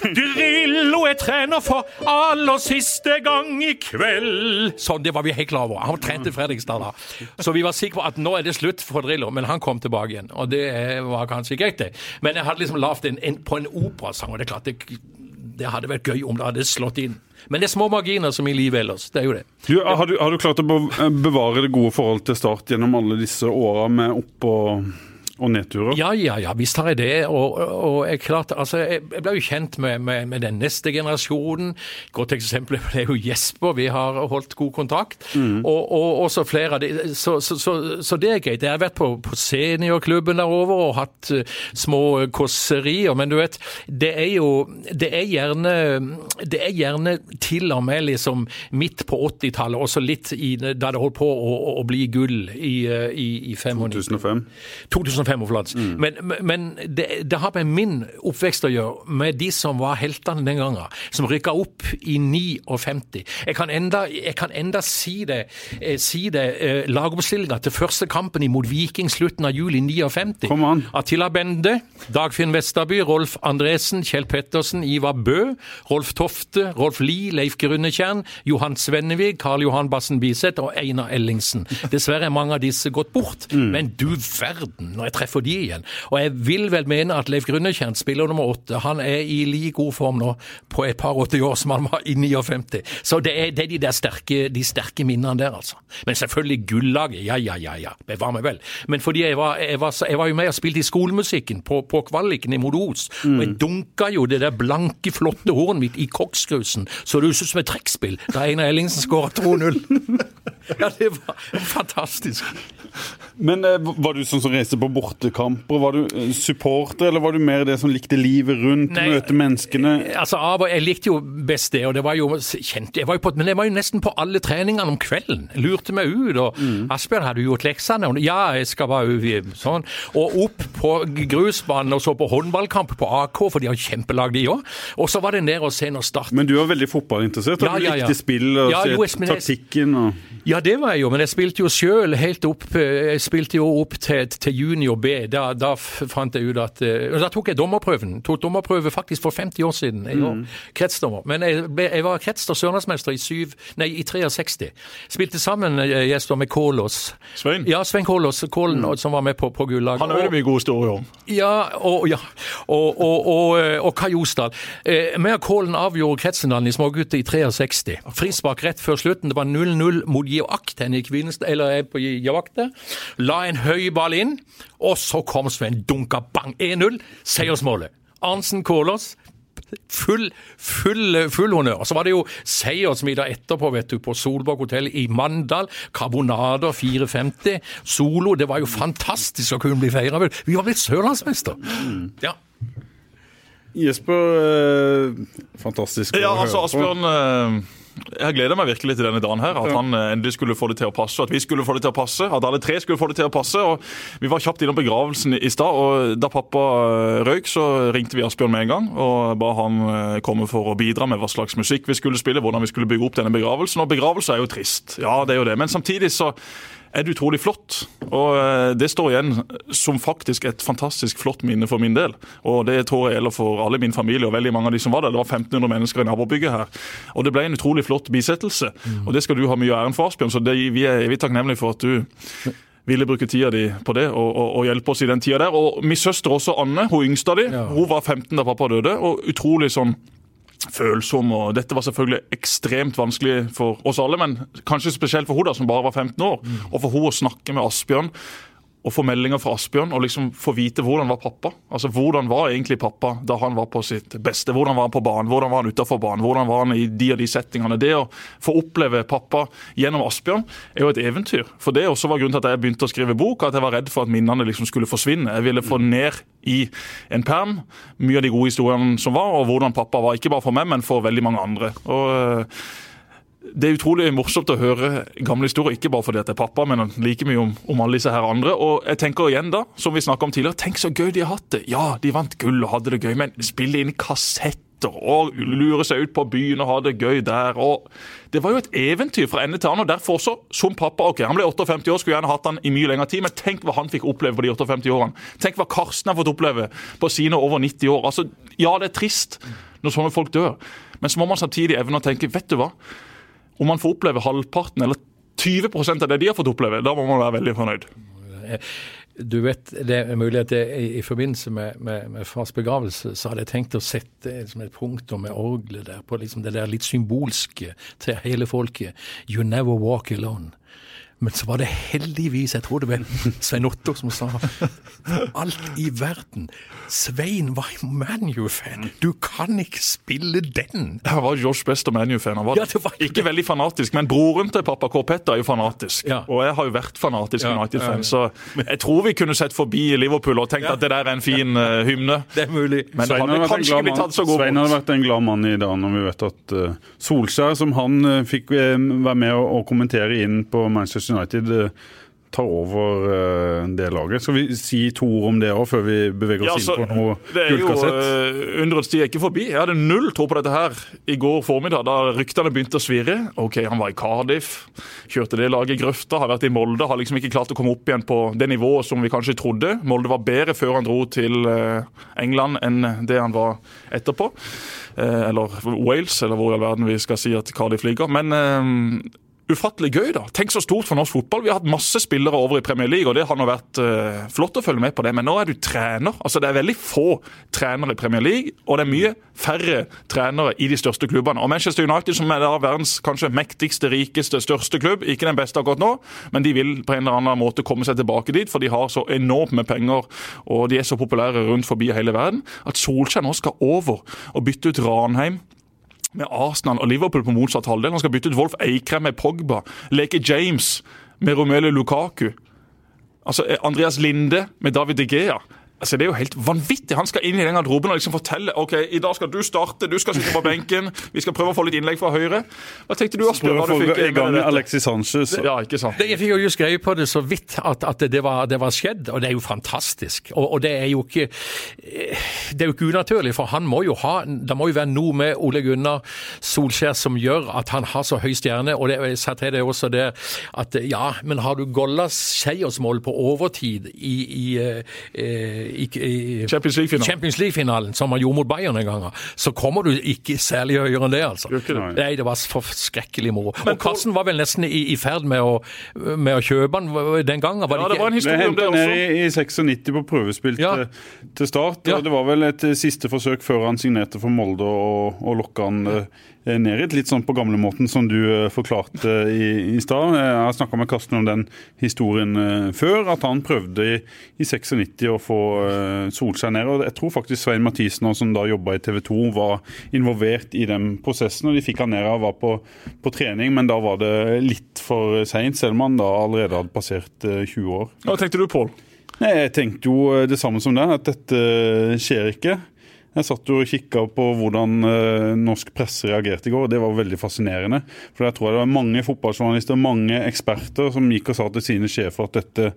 Drillo er trener for aller siste gang i kveld. Sånn, det var vi helt klar over. Han trente Fredrikstad da. Så vi var sikre på at nå er det slutt for Drillo, men han kom tilbake igjen. Og det var kanskje greit, det. Men jeg hadde liksom lagd en, en, på en operasang, og det er klart det, det hadde vært gøy om det hadde slått inn. Men det er små marginer som i livet ellers. Det er jo det. Du, har, du, har, du, klart å bevare det gode forholdet til Start gjennom alle disse åra med opp- og og nedturer? Ja, ja, ja, visst har jeg det. Og, og jeg, klart, altså, jeg, ble jo kjent med, med, med, den neste generasjonen. Godt eksempel er jo Jesper. Vi har holdt god kontakt. Mm. Og, og også flere av de. Så, så, så, så, det er greit. Jeg har vært på, på seniorklubben der over og hatt uh, små kåserier. Men du vet, det er jo Det er gjerne, det er gjerne til og med liksom midt på 80-tallet, også litt i, da det holdt på å, å bli gull i, eh, i, i 2005. 2005 femårflats. Mm. Men, men det, det, har med min oppvekst å gjøre, med de som var heltene den gangen. Som rykka opp i 59. Jeg kan enda, jeg kan enda si det. Eh, si det eh, Lagoppstillinga til første kampen imot Viking slutten av juli 59. Kom an. Attila Bende, Dagfinn Vesterby, Rolf Andresen, Kjell Pettersen, Ivar Bø, Rolf Tofte, Rolf Lie, Leif Grunnetjern, Johan Svennevig, Karl Johan Bassen Biseth og Einar Ellingsen. *laughs* Dessverre er mange av disse gått bort. Mm. Men du verden, når jeg treffer de igjen. Og jeg vil vel mene at Leif Grunnekjent, spiller nummer åtte, han er i like god form nå på et par 80 år som han var i 59. Så det er, det er de der sterke, de sterke minnene der, altså. Men selvfølgelig gullaget, ja ja ja ja, bevar meg vel. Men fordi jeg var, jeg var, jeg var jo med og spilte i skolemusikken på, på kvaliken i Modos, mm. og jeg dunka jo det der blanke, flotte hornet mitt i koksgrusen så det ut som et trekkspill da Einar Ellingsen skåra *laughs* 2-0. ja, det var fantastisk. Men eh, var du sånn som reiste på bortekamper? Var du eh, supporter, eller var du mer det som likte livet rundt, Nei, møte menneskene? Eh, altså, Jeg likte jo best det, og det var jo kjent jeg var jo på, Men jeg var jo nesten på alle treningene om kvelden. Lurte meg ut. og mm. Asbjørn, har du gjort leksene? Ja, jeg skal bare sånn. Og opp på grusbanen og så på håndballkamp på AK, for de har kjempelag, de òg. Og så var det ned og se når Start Men du var veldig fotballinteressert? Ja, ja, ja, Du likte spill og ja, jo, taktikken? og... Ja, det var jeg jo, men jeg spilte jo sjøl helt opp Jeg spilte jo opp til, til junior B. Da, da, fant jeg ut at eh, Da tok jeg dommerprøven. Tok dommerprøve faktisk for 50 år siden. Jeg var mm. kretsdommer. Men jeg, jeg var krets- og sørlandsmester i, syv, nei, i 63. Spilte sammen eh, gjester med Kålås. Svein? Ja, Svein Kålås, Kålen, mm. som var med på, på Gullaget. Han har vi mye gode historier om. Ja, og, ja, og, og, og, eh, og Kai Osdal. Eh, med Kålen avgjorde Kretsendalen i smågutter i 63. Frispark rett før slutten. Det var 0-0 mot Givakten i Kvinestad, eller på Giavakte. La en høy ball inn. Og så kom Sven dunka bang 1-0. Seiersmålet. Arnsen Kålås. Full, full, full honnør. Så var det jo seiersmiddag etterpå vet du, på Solborg hotell i Mandal. Karbonader 450. Solo. Det var jo fantastisk å kunne bli feira. Vi var blitt sørlandsmester. Ja. Jesper, eh, fantastisk å ja, altså, høre på. Asbjørn, eh, jeg gleder meg virkelig til denne dagen her. At han eh, endelig skulle få det til å passe. At vi skulle få det til å passe. At alle tre skulle få det til å passe. og Vi var kjapt innom begravelsen i stad. og Da pappa eh, røyk, så ringte vi Asbjørn med en gang og ba han eh, komme for å bidra med hva slags musikk vi skulle spille, hvordan vi skulle bygge opp denne begravelsen. Og begravelse er jo trist. Ja, det er jo det. Men samtidig så er det utrolig flott. Og eh, det står igjen som faktisk et fantastisk flott minne for min del. Og det tror jeg gjelder for alle min familie og veldig mange av de som var der. Det var 1500 mennesker i nabobygget her. Og det ble en utrolig flott bisettelse. Og det skal du ha mye æren for, Asbjørn. Så det, vi er evig takknemlige for at du ville bruke tida di på det og, og, og, hjelpe oss i den tida der. Og min søster også, Anne, hun yngste av de, ja. hun var 15 da pappa døde. og utrolig sånn følsom. og Dette var selvfølgelig ekstremt vanskelig for oss alle, men kanskje spesielt for hun som bare var 15 år. Mm. Og for hun å snakke med Asbjørn å få meldinger fra Asbjørn og liksom få vite hvordan var pappa. Altså Hvordan var egentlig pappa da han var på sitt beste? Hvordan var han på banen? Hvordan var han utafor banen? Hvordan var han i de og de settingene? Det å få oppleve pappa gjennom Asbjørn er jo et eventyr. For det også var grunnen til at jeg begynte å skrive bok, at jeg var redd for at minnene liksom skulle forsvinne. Jeg ville få ned i en perm mye av de gode historiene som var, og hvordan pappa var. Ikke bare for meg, men for veldig mange andre. Og det er utrolig morsomt å høre gamle historier, ikke bare fordi at det er pappa, men like mye om, om, alle disse her andre. Og jeg tenker igjen da, som vi om tidligere, tenk så gøy de har hatt det. Ja, de vant gull og hadde det gøy, men spille inn kassetter og lure seg ut på byen og ha det gøy der. og Det var jo et eventyr fra ende til annen. og Derfor også, som pappa ok, Han ble 58 år, skulle gjerne hatt han i mye lengre tid, men tenk hva han fikk oppleve på de 58 årene. Tenk hva Karsten har fått oppleve på sine over 90 år. Altså, Ja, det er trist når sånne folk dør, men så må man samtidig evne å tenke vet du hva, om man får oppleve halvparten eller 20% av det de har fått oppleve, da må man være veldig fornøyd. Du vet, Det er mulig at jeg, i, forbindelse med, med, med, fars begravelse så hadde jeg tenkt å sette liksom et punktum med orgelet der, på liksom det der litt symbolske til hele folket. You never walk alone. Men så var det heldigvis, jeg tror det var Svein Otto som sa alt i verden. Svein var ManU-fan. Du kan ikke spille den! Jeg var Josh Best og ManU-fan. Ja, ikke ikke veldig fanatisk, men broren til pappa K. Petter er jo fanatisk. Ja. Og jeg har jo vært fanatisk ja, United-fan, så jeg tror vi kunne sett forbi Liverpool og tenkt at det der er en fin uh, hymne. Det er mulig. Men Svein det hadde kanskje ikke blitt tatt så god Svein hadde vært en glad mann i dag når vi vet at uh, Solskjær, som han uh, fikk være med å, å kommentere inn på Manchester United eh, tar over uh, det laget. Skal vi si to ord om det òg, før vi beveger oss ja, altså, inn på noe gullkassett? Uh, Undrets tid er ikke forbi. Jeg hadde null tro på dette her i går formiddag, da ryktene begynte å svirre. Ok, Han var i Cardiff, kjørte det laget i grøfta, har vært i Molde. Har liksom ikke klart å komme opp igjen på det nivået som vi kanskje trodde. Molde var bedre før han dro til uh, England enn det han var etterpå. eller Wales, eller hvor i all verden vi skal si at Cardiff ligger. Men ufattelig gøy. da. Tenk så stort for norsk fotball. Vi har hatt masse spillere over i Premier League, og det har nå vært uh, flott å følge med på det. Men nå er du trener. Altså Det er veldig få trenere i Premier League, og det er mye færre trenere i de største klubbene. Og Manchester United, som er da verdens kanskje mektigste, rikeste, største klubb, ikke den beste akkurat nå, men de vil på en eller annen måte komme seg tilbake dit, for de har så enormt med penger, og de er så populære rundt forbi hele verden, at Solskjær nå skal over og bytte ut Ranheim med Arsenal og Liverpool på motsatt halvdel. Han skal bytte ut Wolf Eikrem med Pogba. Leke James med Romelu Lukaku. Altså Andreas Linde med David De Gea. Altså, Det er jo helt vanvittig. Han skal inn i den garderoben og liksom fortelle ok, i dag skal du starte, du skal sitte på benken, vi skal prøve å få litt innlegg fra høyre. Hva tenkte du, Asbjørn? Prøve å få i gang Alexis Sanchez. Ja, ikke sant. Jeg fikk jo skrevet på det så vidt at, at det, var, det, var, skjedd, og det er jo fantastisk. Og, og, det er jo ikke det er jo ikke unaturlig, for han må jo ha Det må jo være noe med Ole Gunnar Solskjær som gjør at han har så høy stjerne. Og det, jeg sa til deg også det at ja, men har du Gollas seiersmål på overtid i, i eh, i, i Champions League-finalen, League som han gjorde mot Bayern en gang, så kommer du ikke særlig høyere enn det, altså. Nei, det var forskrekkelig moro. Og Karsten var vel nesten i, i ferd med å, med å, kjøpe den den gangen? Var ja, det, var en historie om det også. ned i 96 på prøvespill ja. til, til, start. Ja. Det var vel et siste forsøk før han signerte for Molde og, og lokka han Eh, ned i litt sånn på gamlemåten som du eh, forklarte i, i stad. Jeg har snakka med Karsten om den historien eh, før, at han prøvde i, i 96 å få Solskjær ned. og Jeg tror faktisk Svein Mathisen, som da jobba i TV 2, var involvert i den prosessen. og De fikk han ned og var på, på trening, men da var det litt for seint, selv om han da allerede hadde passert 20 år. Hva tenkte du, Pål? Jeg tenkte jo det samme som deg, at dette skjer ikke. Jeg satt jo og kikka på hvordan uh, norsk presse reagerte i går, og det var veldig fascinerende. For jeg tror det var mange fotballjournalister, mange eksperter, som gikk og sa til sine sjefer at dette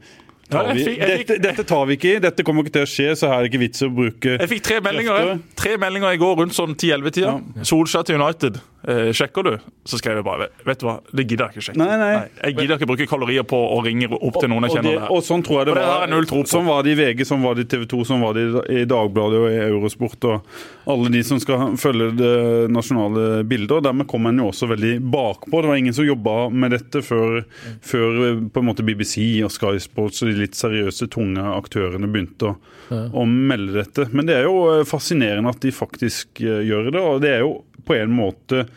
tar vi, dette, dette, tar vi ikke i, dette kommer ikke til å skje, så her er det ikke vits å bruke Jeg fikk tre meldinger, tre meldinger i går rundt sånn 10-11-tida. Ja. Solskjær til United. Eh, sjekker du? Så skrev jeg bare vet du hva, det gidder jeg ikke sjekke. Nei, nei. Jeg gidder ikke bruke kalorier på å ringe opp til noen jeg og, kjenner det, der. og sånn tror jeg det var. det jeg null tro på. Sånn var det i VG, sånn var det i TV 2, sånn var det i- i Dagbladet og i Eurosport og alle de som skal følge det nasjonale bildet. og Dermed kom en jo også veldig bakpå. Det var ingen som jobba med dette før, før eh, på en måte BBC og Sky Sports og de litt seriøse, tunge aktørene begynte å, å melde dette. Men det er jo eh, fascinerende at de faktisk gjør det, og det er jo på en måte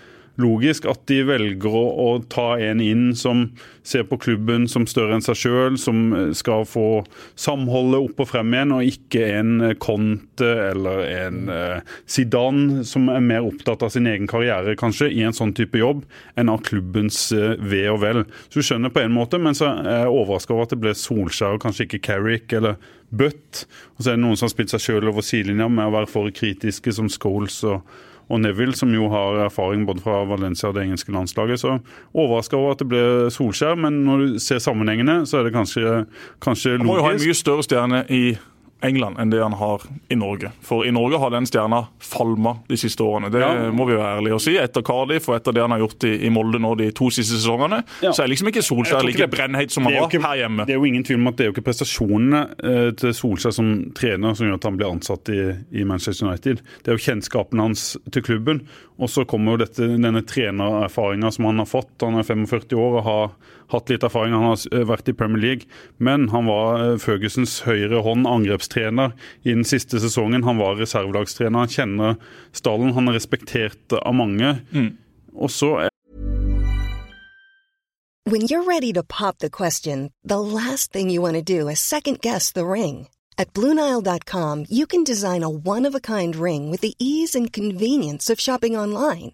logisk at de velger å, å ta en inn som ser på klubben som større enn seg sjøl, som eh, skal få samholdet opp og frem igjen, og ikke en eh, Conte eller en eh, Zidane som er mer opptatt av sin egen karriere kanskje i en sånn type jobb enn av klubbens eh, ve og vel. Så du skjønner på en måte, men så er jeg overraska over at det ble Solskjær og kanskje ikke Carrick eller Butt. Og så er det noen som har spilt seg sjøl over sidelinja med å være for kritiske, som Scholes og og Neville, som jo har erfaring både fra Valencia og det engelske landslaget. Så overraska over at det ble Solskjær, men når du ser sammenhengene, så er det kanskje, kanskje Han må jo ha en mye større stjerne i England enn det han har i Norge. For i Norge har den stjerna falma de siste årene. Det Ja. må vi være ærlige og si. Etter Cardiff og etter det han har gjort i, i Molde nå de to siste sesongene, Ja. så er liksom ikke Solskjær like brennheit som han var ikke, her hjemme. Det er jo ingen tvil om at det er jo ikke prestasjonene eh, til Solskjær som trener som gjør at han blir ansatt i, i Manchester United. Det er jo kjennskapen hans til klubben. Og så kommer jo dette, denne trenererfaringa som han har fått. Han er 45 år og har hatt litt erfaring. Han har eh, vært i Premier League, men han var eh, Fergusons høyre hånd, angrepstrener, i den siste sesongen. Han var reservelagstrener. Han kjenner stallen. Han er respektert av mange. Og så er When you're ready to pop the question, the last thing you want to do is second guess the ring. At Bluenile.com, you can design a one of a kind ring with the ease and convenience of shopping online.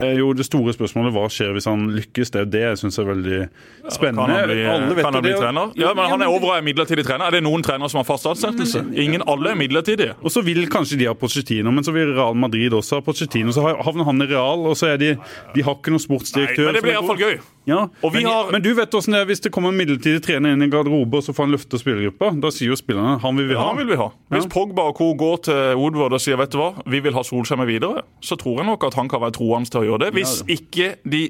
Er jo det store spørsmålet hva skjer hvis han lykkes. Det er det jeg syns er veldig spennende. Kan han bli, kan han bli trener? Ja, men Han er over og er midlertidig trener. Er det noen trenere som har fast ansettelse? Ingen, alle er midlertidige. Og så vil kanskje de ha Pochettino, men så vil Real Madrid også ha Pochettino. Så havner han i Real, og så er de De har ikke noen sportsdirektør. Nei, men det blir iallfall gøy. Ja, men, har- men du vet hvordan det er hvis det kommer en midlertidig trener inn i garderobe, og så får han løfte spillergruppa. Da sier jo spillerne han vil vi Ja, ha. han vil vi ha. Hvis Ja. Pogba og co. går til Woodward og sier vet du hva, vi vil ha Solskjær med videre, så tror jeg nok at han kan være troende til å gjøre det. Hvis ikke de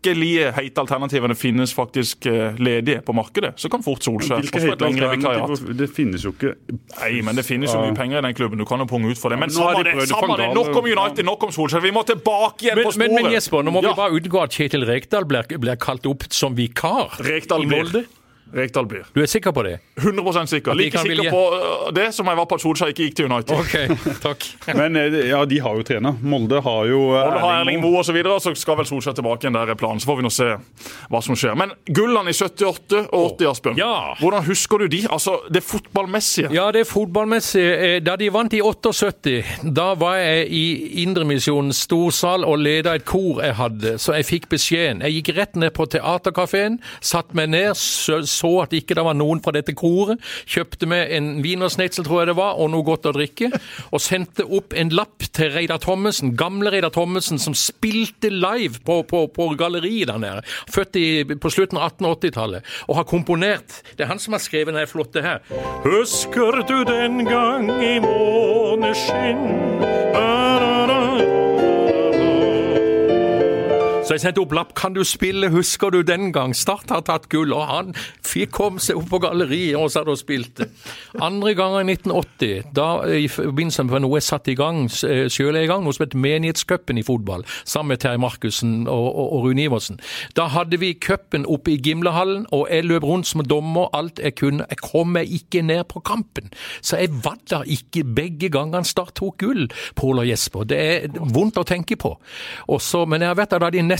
skikkelige heite alternativene finnes faktisk eh, ledige på markedet, så kan fort Solskjær få et lengre vikariat. Det finnes jo ikke Nei, men det finnes jo mye penger i den klubben. Du kan jo punge ut for det. Men samme det, samme det. Nok om. United, nok om Solskjær. Vi må tilbake igjen Men, på sporet. men, men Jesper, nå må Ja. vi bare utgå at Kjetil Rekdal blir, blir kalt opp som vikar Rekdal i blir. Rekdal blir. Du er sikker på det? 100 sikker. Like sikker vilje. på øh, det som jeg var på at Solskjær ikke gikk til United. OK, *laughs* takk. Men eh, ja, de har jo trener. Molde har jo eh, Molde har Erling Moe. Osv., så, så skal vel Solskjær tilbake igjen der er planen. Så får vi nå se hva som skjer. Men gullene i 78 og 80, Asbjørn. Ja. Hvordan husker du de? Altså det fotballmessige. Ja, det fotballmessig. Eh, Da de vant i 78, da var jeg i Indremisjonens storsal og leda et kor jeg hadde, så jeg fikk beskjeden. Jeg gikk rett ned på teaterkafeen, satte meg ned, så, så at ikke det var noen fra dette koret, kjøpte med en wienersnitzel, tror jeg det var, og noe godt å drikke, og sendte opp en lapp til Reidar Thommessen, gamle Reidar Thommessen, som spilte live på, på, på galleriet der nede. Født i, på slutten av 1880-tallet, og har komponert. Det er han som har skrevet denne flotte her. Husker du den gang i måneskinn? Så jeg sendte opp lapp. Kan du spille 'Husker du den gang'? Start har tatt gull. Og han fikk kom seg opp på galleriet og satt og spilte. Andre gangen i 1980, da i forbindelse med noe jeg satte i gang, sjøl i gang, noe som het Menighetscupen i fotball, sammen med Terje Markussen og, og, og Rune Iversen. Da hadde vi cupen oppe i Gimlehallen, og jeg løp rundt som dommer alt jeg kunne. Jeg kom meg ikke ned på kampen. Så jeg var der ikke begge gangene Start tok gull, Pål og Jesper. Det er vondt å tenke på. Også, men jeg har vært der da de nesten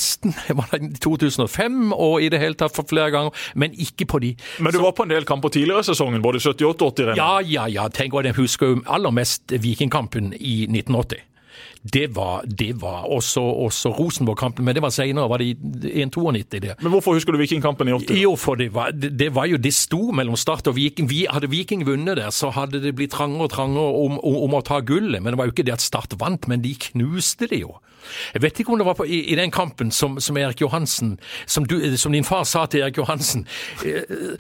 var det i 2005, og i det hele tatt for flere ganger, men ikke på de. Men du var på en del kamper tidligere i sesongen, både 78 og 80. René. Ja, ja, ja. Tenk hva jeg husker jo aller mest Vikingkampen i 1980. det var, det var også, også Rosenborg-kampen, men det var senere. Var det i 92 det? Men hvorfor husker du Vikingkampen i 80? Jo, for det var, det, det var jo det sto mellom Start og Viking. Vi, hadde Viking vunnet der, så hadde det blitt trangere og trangere om, om, om å ta gullet. Men det var jo ikke det at Start vant, men de knuste det jo. Jeg vet ikke om det var på, i, i, den kampen som, som Erik Johansen som, du, som, din far sa til Erik Johansen eh,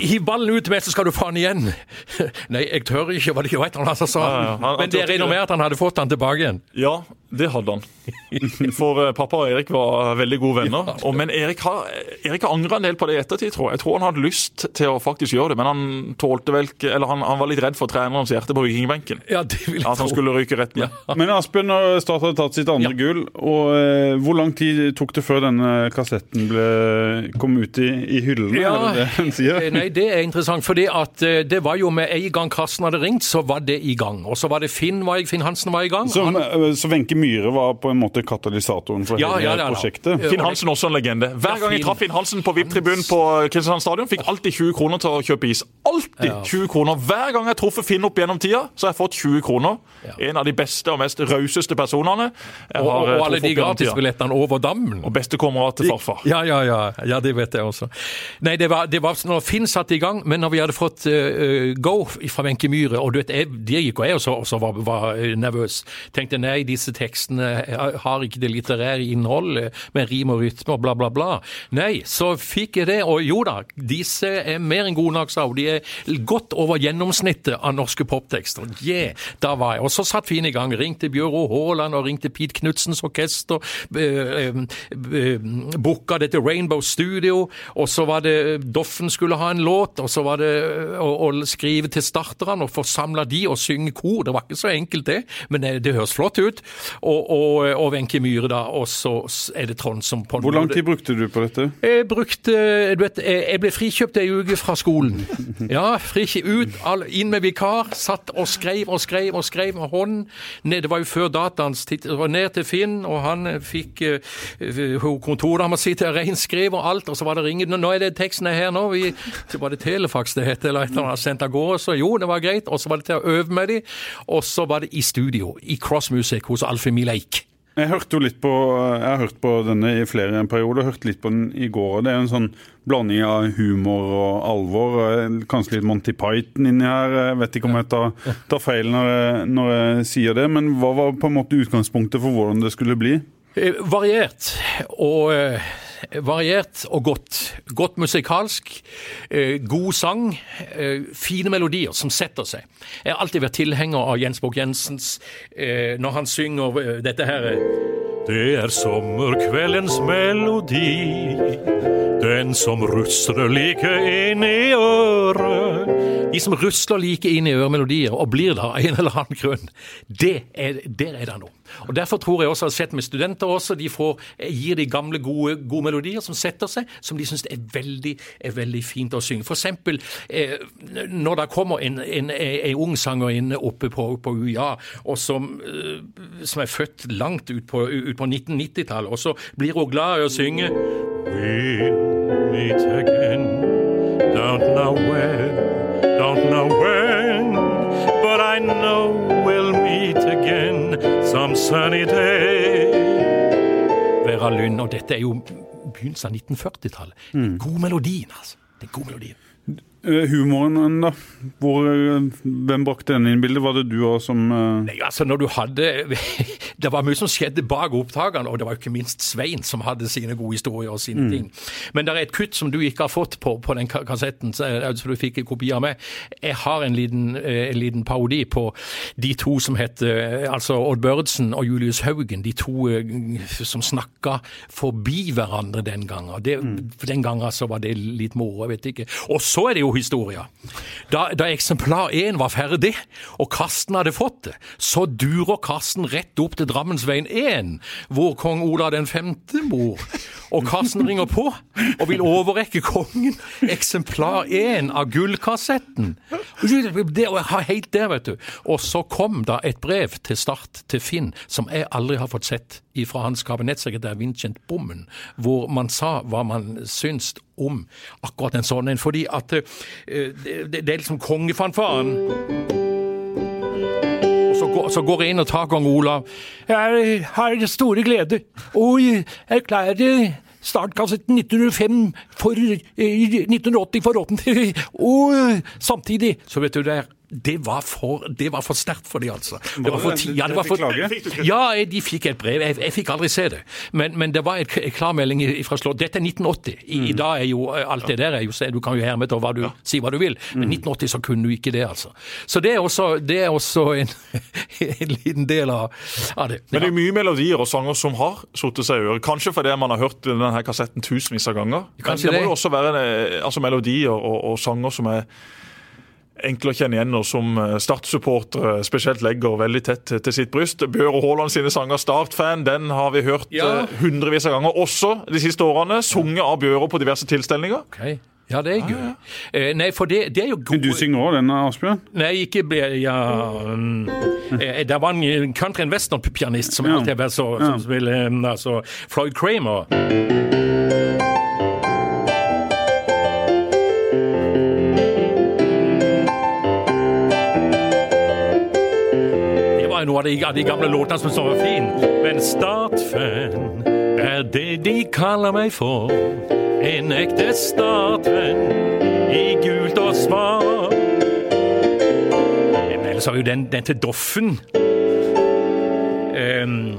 Hiv ballen ut til meg, så skal du faen igjen! *laughs* Nei, jeg tør ikke, var det ikke han sa? Ja, ja, Men det regner med at han hadde fått den tilbake igjen? Ja, det hadde han. *laughs* For uh, pappa og Erik var veldig gode venner. Og, men Erik har, Erik har angra en del på det i ettertid, tror jeg. Jeg tror han hadde lyst til å faktisk gjøre det, men han tålte vel ikke Eller han, han var litt redd for trenerens hjerte på vikingbenken. Ja, det vil jeg At han skulle ryke rett ned. Ja. Men Asbjørn har startet tatt sitt andre gull, og uh, hvor lang tid tok det før denne kassetten ble kom ut i, i hyllene, ja, er det det hun sier? Nei, det er interessant. fordi at det var jo med en gang Karsten hadde ringt, så var det i gang. Og så var det Finn, var, Finn Hansen var i gang. Så Wenche Myhre var på en måte katalysatoren for ja, hele ja, prosjektet? Finn Hansen også en legende. Hver gang jeg traff Finn Hansen på VIP-tribunen på Kristiansand stadion, fikk alltid 20 kroner til å kjøpe is. Alltid 20 kroner. Hver gang jeg har truffet Finn opp gjennom tida, så har jeg fått 20 kroner. En av de beste og mest rauseste personene. og, og eh, alle de gratisbillettene over dammen. Og bestekammerat til farfar. Ja, ja, ja. Ja det vet jeg også. Nei, det var, det var når Finn satte i gang, men når vi hadde fått uh, go fra Wenche Myhre, og du vet, jeg, det gikk og jeg også, også var, var, nervøs, tenkte nei, disse tekstene har ikke det litterære innholdet med rim og rytme og bla, bla, bla. Nei, så fikk jeg det, og jo da, disse er mer enn gode nok, sa hun. De er godt over gjennomsnittet av norske poptekster. Yeah, da var jeg. Og så satt Finn i gang. Ringte Bjøro Haaland og ringte Pete Knudsens orkester. Uh, uh, Booka dette til Studio, og så var det Doffen skulle ha en låt, og så var det å, å skrive til starterne og få samla de og synge kor. Det var ikke så enkelt, det, men det, det høres flott ut. Og Wenche Myhre, da, og så er det Trond som på Hvor lang tid brukte du på dette? Jeg brukte Du vet, jeg ble frikjøpt ei uke fra skolen. *laughs* Ja, frikjøpt ut, inn med vikar. Satt og skrev og skrev og skrev med hånd. Ned, det var jo før dataens tid. Ned til Finn, og han fikk uh, kontordama si til å reinskrive og alt, og så var det ringet. Nå er det teksten er her nå. Vi, så var det Telefax det het, eller et eller annet sendt av gårde. Så jo, det var greit. Og så var det til å øve med de, og så var det i studio, i Cross Music hos Alfie Mileik. Jeg hørte jo litt på, jeg har hørt på denne i flere perioder, hørte litt på den i går. Det er en sånn blanding av humor og alvor. Kanskje litt Monty Python inni her. Jeg vet ikke om jeg tar, tar feil når jeg, når jeg, sier det, men hva var på en måte utgangspunktet for hvordan det skulle bli? Eh, variert. Og eh, variert og godt. Godt musikalsk, eh, god sang, eh, fine melodier som setter seg. Jeg har alltid vært tilhenger av Jens Borg-Jensens eh, når han synger dette her Det er sommerkveldens melodi, den som rusler like inn i øret. De som rusler like inn i øremelodier og blir der av en eller annen grunn, det er, der er det noe. Og Derfor tror jeg også at sett med studenter også, de får, gir de gamle, gode, gode, melodier som setter seg, som de syns er veldig, er veldig fint å synge. Eksempel eh, når det kommer en, en, en ung sangerinne oppe på, på UiA, og som, eh, som, er født langt ut på, på 1990-tallet, og så blir hun glad i å synge We'll meet again, don't know where, some sunny day. Vera Lund, og dette er jo begynnelsen av 1940-tallet. Mm. God melodien, altså. Den gode melodien. Eh, humoren, da? Hvor, eh, hvem brakte den inn i bildet? Var det du òg som uh... Nei, altså når du hadde *laughs* Det var mye som skjedde bak opptakene, og det var ikke minst Svein som hadde sine gode historier og sine mm. ting. Men det er et kutt som du ikke har fått på, på den kassetten, så du fikk en kopi av meg. Jeg har en liten, en liten, parodi på de to som heter altså Odd Børdsen og Julius Haugen. De to som snakka forbi hverandre den gangen. Det, mm. Den gangen så var det litt moro, jeg vet ikke. Og så er det jo historia. Da, da eksemplar én var ferdig, og Karsten hadde fått det, så durer Karsten rett opp til Drammensveien 1, hvor kong Ola den femte bor. Og Karsten ringer på og vil overrekke kongen eksemplar 1 av gullkassetten. Det var helt der, vet du. Og så kom da et brev til Start til Finn, som jeg aldri har fått sett, fra hans kabinettsekretær Vincent Bommen, hvor man sa hva man syns om akkurat en sånn en. Fordi at uh, det, det, er liksom kongefanfaren går, så går jeg inn og tar kong Olav. Jeg har store glede og erklærer startkassetten 1905 for eh, 1980 for offentlig, og *laughs* samtidig Så vet du det det var for, det var for sterkt for de altså. Det var for, ti- ja, det var for, ja, de fikk et brev. Jeg, jeg fikk aldri se det. Men, men det var et k- klarmelding fra Slott. Dette er 1980. I, Mm. I dag er jo eh, alt det der er jo, Du kan jo herme til hva du si hva du vil, Mm. men 1980 så kunne du ikke det, altså. Så det er også, det er også en, *laughs* en liten del av, av det. Men det er mye melodier og sanger som har satt seg i øret. Kanskje fordi man har hørt denne kassetten tusenvis av ganger. Men Kanskje det må jo også være eh, altså, melodier og, og sanger som er enkle å kjenne igjen, og som eh, Start-supportere spesielt legger veldig tett til- sitt bryst. Bjøre Haaland sine sanger 'Start-fan' den har vi hørt Ja. eh, hundrevis av ganger, også de siste årene. Sunget av Bjøre på diverse tilstelninger. Okay. Ja, det er gøy. Eh, nei, for det, det er jo Men du gode synger òg denne, Asbjørn? Nei, ikke ble Ja um, eh, Det var en country and western-pianist som Ja. alltid har vært så Ja. som spiller um, altså Floyd Kramer. Var noe av de, av de gamle låtene som så var fin. Men Startfan er det de kaller meg for. En ekte Startfan i gult og svart. Men ellers har jo den, den til Doffen.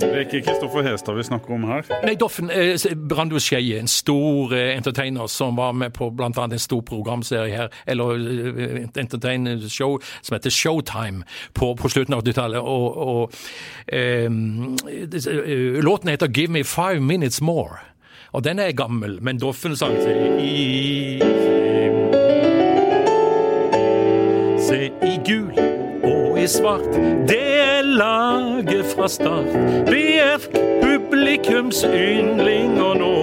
Det er ikke Kristoffer Hestad vi snakker om her. nei, Doffen eh, Brandu Skeie, en stor eh, entertainer som var med på annet en stor programserie her, eller eh, entertainer-show som heter Showtime på, på slutten av 80-tallet. Og, og ehm, eh, låten heter 'Give Me Five Minutes More'. Og den er gammel, men Doffen sang til i i svart, det er laget fra start. BF publikums yndling og nå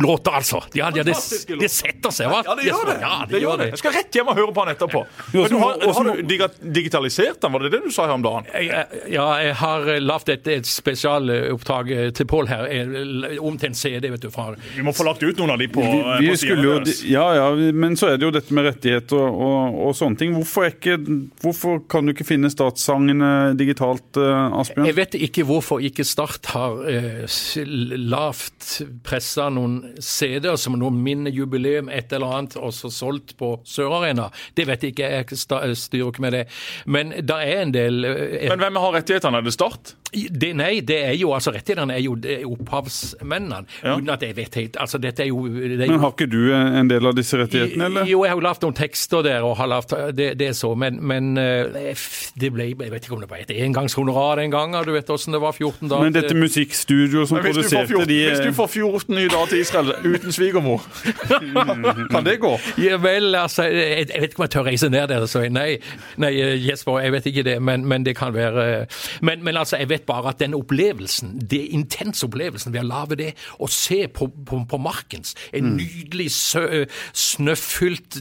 Det låt, altså. Ja, ja, det, det setter seg, hva? Ja, det gjør det. Ja, det gjør det. Jeg skal rett hjem og høre på den etterpå. Men du har, har du digitalisert den, var det det du sa her om dagen? Jeg, ja, jeg har lagd et, et spesialopptak eh, til Pål her, eh, om til en CD, vet du. fra Vi må få lagt ut noen av de på, Vi, eh, vi på skulle jo, deres. ja, ja, men så er det jo dette med rettigheter og, og, og sånne ting. Hvorfor, er ikke, hvorfor kan du ikke finne statssangene digitalt, eh, Asbjørn? Jeg vet ikke hvorfor ikke Start har eh, lavt pressa noen CD-er som noe minnejubileum, et eller annet, og så solgt på Sør-Arena. Det vet jeg ikke, jeg styrer ikke med det. Men det er en del eh, Men hvem har rettighetene? Er det Start? Det, Nei, det er jo altså rettighetene er jo det er opphavsmennene. Uten at jeg vet helt Altså, dette er jo det er Men har ikke du en del av disse rettighetene, eller? jo, jeg har jo lagd noen tekster der, og har lagt, det, det er så, men, men eh, det ble Jeg vet ikke om det var et engangshonorar den gangen, du vet åssen det var 14 dager Men dette musikkstudioet som produserte 14, de hvis du får 14 nye dager til Israel uten svigermor, *laughs* kan det gå? Ja vel, altså, jeg, jeg vet ikke om jeg tør reise ned der. Så nei, nei, Jesper, jeg vet ikke det, men, men det kan være men, men altså, jeg vet bare at den opplevelsen, det intense opplevelsen ved å lage det, og se på, på, på Markens, en nydelig sø, snøfylt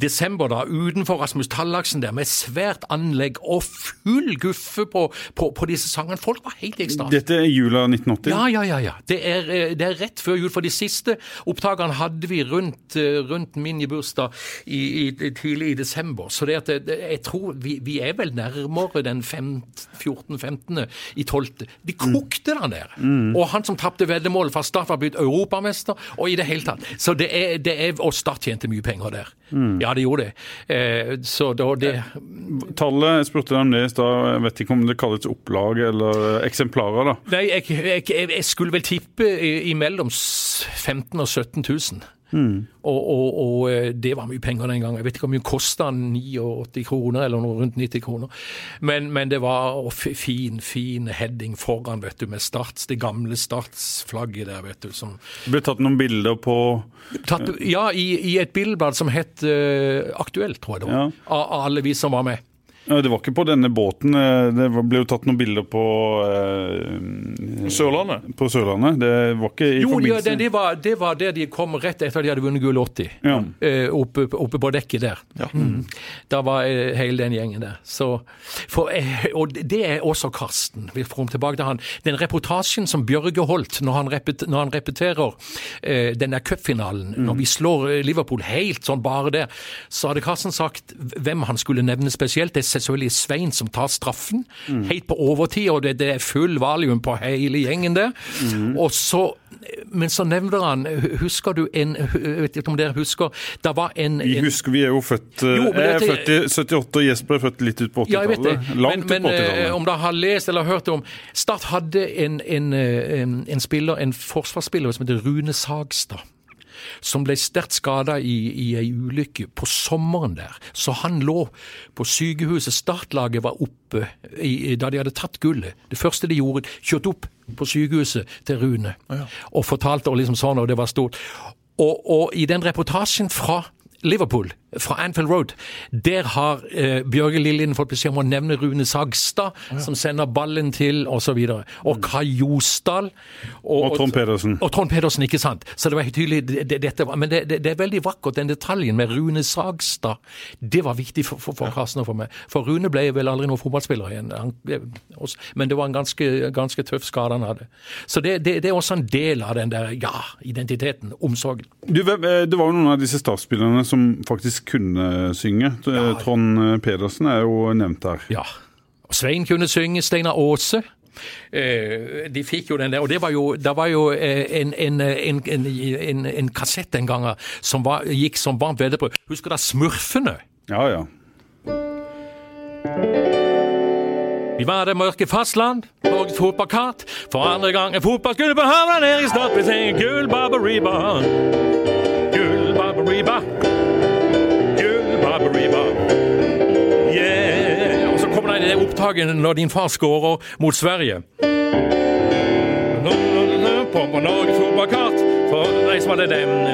desember da, utenfor Rasmus Tallaksen der, med svært anlegg og full guffe på, på, på disse sangene. Folk var helt i ekstase. Dette er jula 1980? Ja, ja, ja. ja. Det, er, eh, det er rett før jul. For de siste opptakene hadde vi rundt, eh, rundt min bursdag i, i, tidlig i desember. Så det at det- jeg tror vi, vi er vel nærmere den 14.-15. i 12. De kokte den der. Og han som tapte veddemålet fra Start, var blitt europamester, og i det hele tatt. Så det er, det er Og Start tjente mye penger der. Ja, det gjorde det. Eh, så da det Tallet, jeg spurte om det i stad, jeg vet ikke om det kalles opplag eller eksemplarer, da. Nei, jeg, jeg, jeg, skulle vel tippe i- imellom s- 15 og 17 000. Og, og, og eh, det var mye penger den gangen. Jeg vet ikke hvor mye kosta 89 kroner, eller noe rundt 90 kroner. Men, men det var fin, fin heading foran, vet du, med Starts, det gamle Starts-flagget der, vet du. Som, Det ble tatt noen bilder på tatt, ja, i, i et bildeblad som het uh, Aktuelt, tror jeg det var. Ja. Av, av alle vi som var med. Ja, det var ikke på denne båten. eh, Det ble jo tatt noen bilder på eh, Sørlandet. På Sørlandet. Det var ikke i Jo, forbindelse Jo, det, det, var, det var der de kom rett etter at de hadde vunnet gull 80. Ja. Eh, oppe, oppe på dekket der. Mm. Da var eh, hele den gjengen der. Så, for, eh, og det er også Karsten. Vi får komme tilbake til han. Den reportasjen som Bjørge holdt når han, repet, når han repeterer eh, den der cupfinalen, når vi slår eh, Liverpool helt sånn bare der, så hadde Karsten sagt hvem han skulle nevne spesielt. Det er selvfølgelig Svein som tar straffen, helt på overtid, og det, det er full valium på hele gjengen der. Og så, men så nevner han, husker du en, jeg vet ikke om dere husker, det var en, Vi husker, vi er jo født eh, Jo, Jeg er født i 78, og Jesper er født litt ut på Ja, jeg vet det. 80-tallet. Langt men, men ut på eh, 80-tallet. om dere har lest eller hørt om Start hadde en, en, eh, en, en spiller, en forsvarsspiller som heter Rune Sagstad. Som ble sterkt skada i, i ei ulykke på sommeren der. Så han lå på sykehuset. Startlaget var oppe i, da de hadde tatt gullet. Det første de gjorde, kjørte opp på sykehuset til Rune og fortalte og liksom sånn, og det var stort. Og, og i den reportasjen fra Liverpool, fra Anfield Road, der har eh, Bjørge Lillien fått beskjed om å nevne Rune Sagstad, som sender ballen til, osv. Og, så og Kai Josdal. Og Trond Pedersen. Og Trond Pedersen, ikke sant. Så det var helt tydelig, det, det, dette var, Men det, det, er veldig vakkert, den detaljen med Rune Sagstad. Det var viktig for, for, for Karsten og for meg. For Rune ble vel aldri noen fotballspiller igjen, han, men det var en ganske, ganske tøff skade han hadde. Så det, det, er også en del av den der, ja, identiteten, omsorgen. Du, eh, det var jo noen av disse statsspillerne som faktisk kunne synge. Eh, Trond eh, Pedersen er jo nevnt her. Ja. Svein kunne synge, Steinar Aase. Eh, de fikk jo den der, og det var jo, det var jo en, en, en, en, en, en kassett den gangen som var, gikk som varmt veddebrød. Husker dere Smurfene? Ja, ja. Vi var det mørke fastland, Norges fotballkart. For andre gang en fotballskole på havna nede i Stad. Vi synger gull, baberiba. Gull, baberiba. Gull. Yeah. Og så kommer det det opptaket når din far skårer mot Sverige. På, Norges fotballkart. For de som hadde den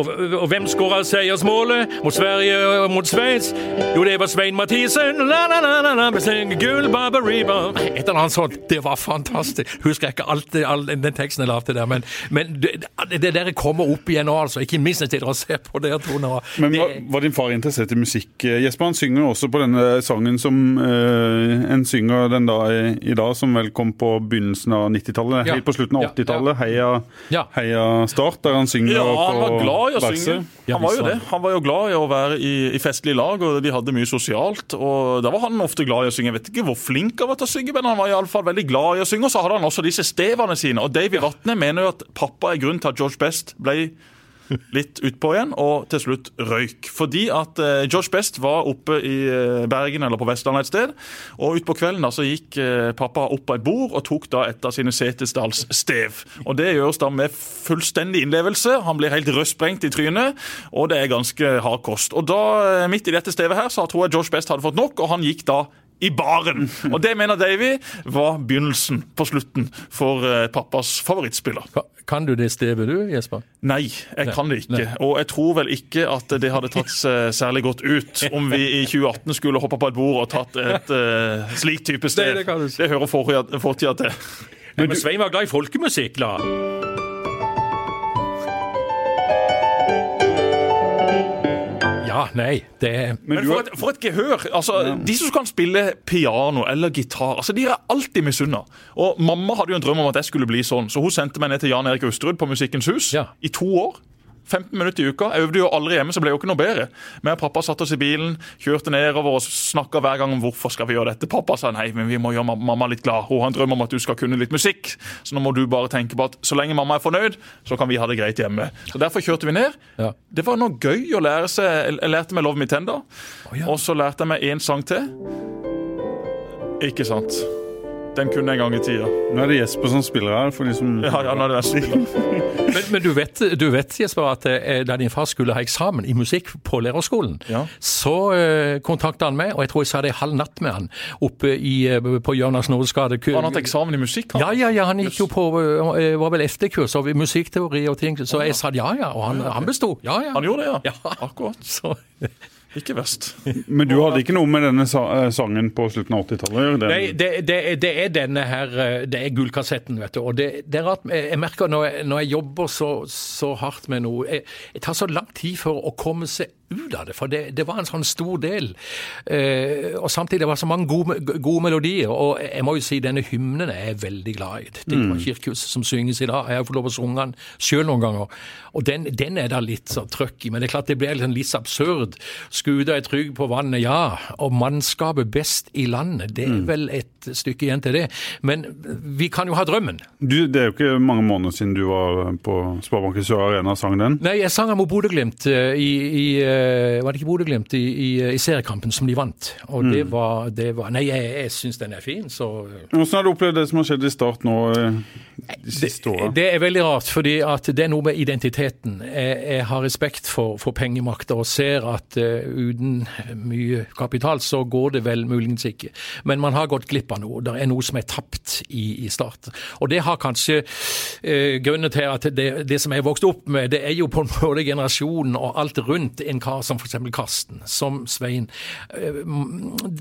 og, og hvem skåra seiersmålet mot Sverige og mot Sveits? Jo, det var Svein Mathisen. La, la, la, la, la, med sin gull, baberiba. Et eller annet sånt. Det var fantastisk. Husker jeg ikke alt, all den teksten jeg lagde der, men, men det, det der kommer opp igjen nå, altså. Ikke minst til å se på dere to nå. Men var, var din far interessert i musikk? Eh, Jesper han synger jo også på denne sangen som øh, en synger den da i, i dag, som vel kom på begynnelsen av 90-tallet. Ja. Helt på slutten av 80-tallet. Heia, Ja. heia Start, der han synger Ja, på han var glad å verset. synge. Han var jo det. han. Var jo glad i å være i, i festlige lag, og de hadde mye sosialt. Og Da var han ofte glad i å synge. Jeg vet ikke hvor flink han var til å synge, men han var i alle fall veldig glad i å synge. Og så hadde han også disse stevene sine. Og Davy Vatne mener jo at pappa er grunnen til at George Best ble litt utpå igjen, og til slutt røyk. Fordi at eh, George Best var oppe i eh, Bergen eller på Vestlandet et sted, og utpå kvelden da så gikk eh, pappa opp på et bord og tok da et av sine Setesdals-stev. Og det gjøres da med fullstendig innlevelse. Han blir helt rødsprengt i trynet, og det er ganske hard kost. Og da, eh, midt i dette stevet her, så tror jeg George Best hadde fått nok, og han gikk da i baren. *laughs* Og det mener Davy var begynnelsen på slutten for eh, pappas favorittspiller. Kan du det stevet du, Jesper? Nei, jeg kan det ikke. Nei. Og jeg tror vel ikke at det hadde tatt seg særlig godt ut *laughs* om vi i 2018 skulle hoppa på et bord og tatt et uh, slikt type sted. Nei, det si. Det hører fortida til. Men Svein var glad i folkemusikk, da. Ja, nei, det Men Men for har- et, for et gehør! altså, De som kan spille piano eller gitar, altså, de er alltid misunna. Og mamma hadde jo en drøm om at jeg skulle bli sånn, så hun sendte meg ned til Jan Erik Austrud på Musikkens hus Ja. i to år. 15 minutter i uka. Jeg øvde jo aldri hjemme, så ble jeg jo ikke noe bedre. Men pappa satte oss i bilen, kjørte nedover og snakka hver gang om hvorfor skal vi gjøre dette. Pappa sa nei, men vi må gjøre mamma litt glad. Hun har en drøm om at du skal kunne litt musikk. Så nå må du bare tenke på at så lenge mamma er fornøyd, så kan vi ha det greit hjemme. Så derfor kjørte vi ned. Ja. Det var noe gøy å lære seg. Jeg lærte meg Love Me Tender, ja. og så lærte jeg meg én sang til. Ikke sant. Den kunne en gang i tida. Nå er det Jesper som spiller her, for de som Ja, ja, nå er det jeg spiller. *laughs* Men, men du, vet, du vet Jesper, at eh, da din far skulle ha eksamen i musikk på lærerskolen, Ja. så uh, kontakta han meg, og jeg tror jeg sa det halv natt med han, oppe i, eh, på Jørnas Nordskade. Har han hatt eksamen i musikk? han? Ja, ja, ja, han gikk jo på eh, var vel efterkurs av musikkteori og ting, så jeg sa ja, ja, og han, han besto. Ja, ja. Han gjorde det, ja. Ja. Akkurat. *laughs* Så, Ikke verst. Men du hadde ikke noe med denne eh, sangen på slutten av 80-tallet? Den- Nei, det, det, det er denne her eh, Det er gullkassetten, vet du. Og det, det er rart Jeg jeg merker når jeg, når jeg jobber så, så hardt med noe jeg, jeg tar så lang tid for å komme seg ut av det, for det, det var en sånn stor del. Eh, og samtidig det var så mange gode, gode melodier. Og jeg må jo si denne hymnen er jeg veldig glad i. Det er Kirkhus som synges i dag. Jeg har fått lov å synge den sjøl noen ganger. Og den, den er da litt sånn trøkk i. Men det er klart det blir litt, litt absurd. Skuta er trygg på vannet, ja. Og mannskapet best i landet. Det er vel et stykke igjen til det. Men vi kan jo ha drømmen. Du, det er jo ikke mange måneder siden du var på Sparebanken Sør Arena og sang den. Nei, jeg sang mot Bodø-Glimt eh, i, i eh, Var det ikke Bodø-Glimt i, i, i seriekampen som de vant? Og det var, det var Nei, jeg, jeg syns den er fin, så Hvordan har du opplevd det som har skjedd i Start nå eh, de siste åra? Det er veldig rart, fordi at det er noe med identiteten. Jeg, jeg har respekt for, for pengemakta og ser at uh, uten mye kapital så går det vel muligens ikke. Men man har gått glipp av noe. Det er noe som er tapt i, i Start. Og det har kanskje uh, grunnen til at det, det som jeg vokste opp med, det er jo på en *laughs* måte generasjonen og alt rundt en kar som f.eks. Karsten, som Svein. Uh,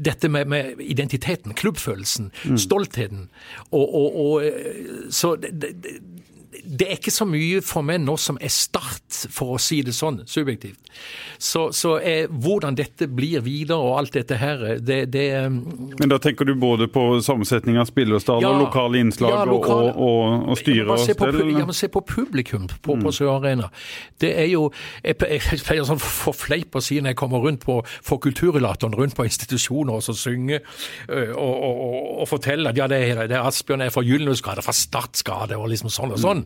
dette med, med identiteten, klubbfølelsen, stoltheten. Og, og, og uh, så det, det, det er ikke så mye for meg nå som er Start, for å si det sånn, subjektivt. Så, så er, hvordan dette blir videre og alt dette her, det, det Men da tenker du både på sammensetning av spillerstall Ja, og lokale innslag ja, lokal, og, og, og styre og stell? ja, men se på publikum på, på Sør Arena. Det er jo Jeg, jeg pleier sånn for fleip å si når jeg kommer rundt på for kulturrelatoren rundt på institusjoner og så synge og, og, fortelle at ja, det er, det er Asbjørn er fra Gyllenhusgade, fra Startskade og liksom sånn og sånn.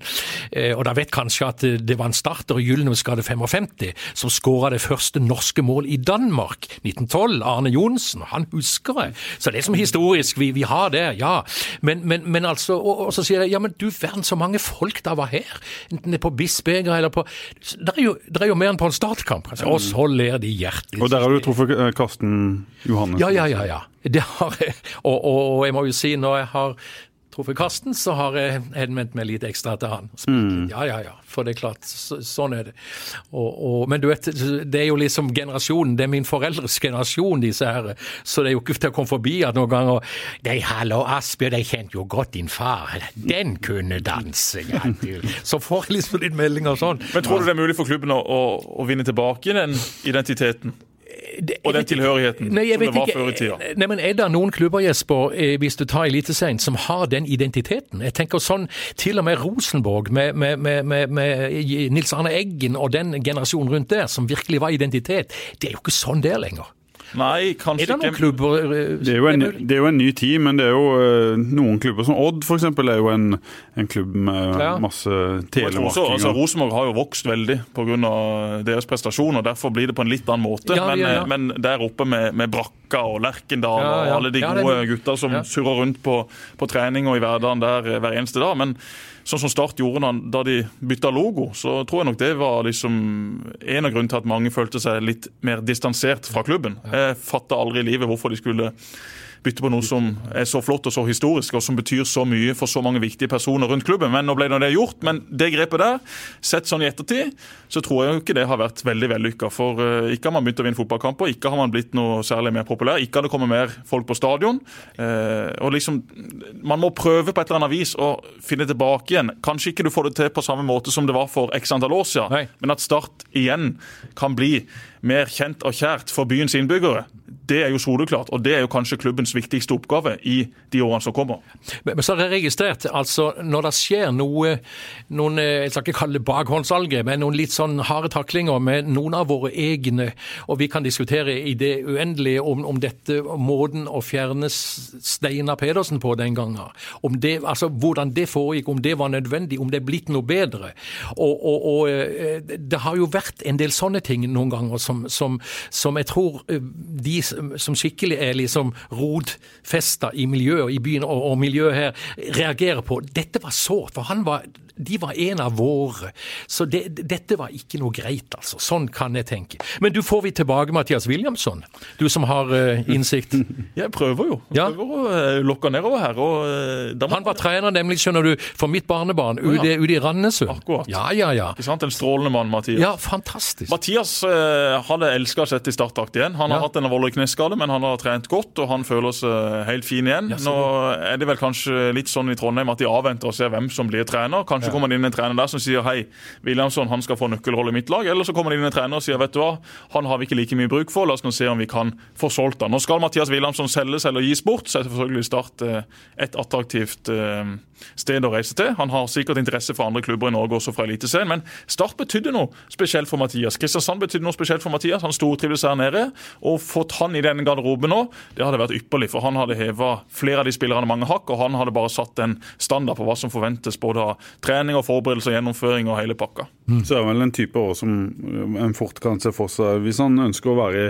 Eh, og da vet kanskje at det- var en starter i Gyllenskade 55 som skåra det første norske mål i Danmark. 1912. Arne Johnsen. Han husker det. Så det er som historisk. Vi, vi har det, ja. Men, men, men altså, og, og så sier jeg ja, men du verden så mange folk da var her. Enten det er på Bispeger eller på Det er er jo mer enn på en startkamp. Altså. Og så ler de hjertelig. Og der har du truffet eh, Karsten Johannessen. Ja, ja, ja. ja. Det har jeg. Og, og, og jeg må jo si, når jeg har truffet Karsten, så har jeg henvendt meg litt ekstra til han. Ja, ja, ja. For det er klart, så, sånn er det. Og, og, men du vet, det er jo liksom generasjonen, det er min foreldres generasjon, disse her. Så det er jo ikke til å komme forbi at noen ganger Nei, hallo, Asbjørn, jeg kjente jo godt din far. Den kunne danse, ja. du. Så får jeg liksom litt meldinger sånn. Men tror du det er mulig for klubben å, å, å vinne tilbake den identiteten? Det- Og den tilhørigheten Nei, som det var ikke. før i tida? Nei, men Er det noen klubber Jesper, eh, hvis du tar Eliteserien, som har den identiteten? Jeg tenker sånn, Til og med Rosenborg med, med, med, med, Nils Arne Eggen og den generasjonen rundt der, som virkelig var identitet. Det er jo ikke sånn der lenger. Nei, Er det noen klubber eh, Det er, jo en, det er jo en ny tid, men det er jo eh, noen klubber som Odd for eksempel, er jo en, en klubb med masse telemarkinger. telemarking. altså, Rosenborg har jo vokst veldig pga. deres prestasjoner. Derfor blir det på en litt annen måte. Ja, men, ja, ja. eh, men der oppe med, med Brakka og Lerkendal Ja, ja. og alle de Ja, gode gutta som ja. surrer rundt på, på trening og i hverdagen der eh, hver eneste dag. Men sånn som Start gjorde da, de bytta logo, så tror jeg nok det var liksom en av grunnene til at mange følte seg litt mer distansert fra klubben. Jeg fatta aldri i livet hvorfor de skulle bytte på noe som er så flott og så historisk, og som betyr så mye for så mange viktige personer rundt klubben. Men nå ble det gjort. Men det grepet der, sett sånn i ettertid, så tror jeg jo ikke det har vært veldig vellykka. For eh, ikke har man begynt å vinne fotballkamper, ikke har man blitt noe særlig mer populær, ikke har det kommet mer folk på stadion. Eh, og liksom, Man må prøve på et eller annet vis å finne tilbake igjen. Kanskje ikke du får det til på samme måte som det var for x antall år siden, Nei. men at Start igjen kan bli mer kjent og kjært for byens innbyggere. Det er jo soleklart, og det er jo kanskje klubbens viktigste oppgave i de årene som kommer. Men men så har jeg registrert, altså når det skjer noe, noen, eh, jeg skal ikke kalle det bakhåndsalget, men noen litt sånn harde taklinger med noen av våre egne, og vi kan diskutere i det uendelige om, om dette måten å fjerne Steinar Pedersen på den gangen, om det, altså hvordan det foregikk, om det var nødvendig, om det er blitt noe bedre. Og, og, og eh, det har jo vært en del sånne ting noen ganger som, som, som jeg tror eh, de som, skikkelig er liksom rotfesta i miljøet i byen og, og miljøet her, reagerer på Dette var sårt, for han var de var en av våre. Så det, dette var ikke noe greit, altså. Sånn kan jeg tenke. Men du får vi tilbake Mathias Williamson, du som har uh, innsikt. *laughs* Jeg prøver jo. Jeg Ja. prøver å uh, lokke nedover her. Og, uh, Han var trener, nemlig, skjønner du, for mitt barnebarn ute, ja. i Randesund. Akkurat. Ja, ja, ja. Ikke sant? En strålende mann, Mathias. Ja, fantastisk. Mathias hadde elska å sette i startakt igjen. Han har hatt en alvorlig kneskade, men han har trent godt og han føler seg helt fin igjen. Ja, Nå er det vel kanskje litt sånn i Trondheim at de avventer og ser hvem som blir trener. Kanskje kommer det inn en trener der som sier hei, Williamson han skal få nøkkelrolle i mitt lag. Eller så kommer det inn en trener og sier vet du hva, han har vi ikke like mye bruk for, la oss nå se om vi kan få solgt han. Nå skal Mathias Williamson selges eller gis bort, så er selvfølgelig Start eh, et attraktivt eh, sted å reise til. Han har sikkert interesse for andre klubber i Norge, også fra Eliteserien, men Start betydde noe spesielt for Mathias. Kristiansand betydde noe spesielt for Mathias. Han stortrives her nede. Og fått han i denne garderoben nå, det hadde vært ypperlig. For han hadde heva flere av de spillerne mange hakk, og han hadde bare satt en standard på hva som forventes både av trening og forberedelse og gjennomføring og hele pakka. Så er det vel en type år som eh, en fort kan se for seg Hvis han ønsker å være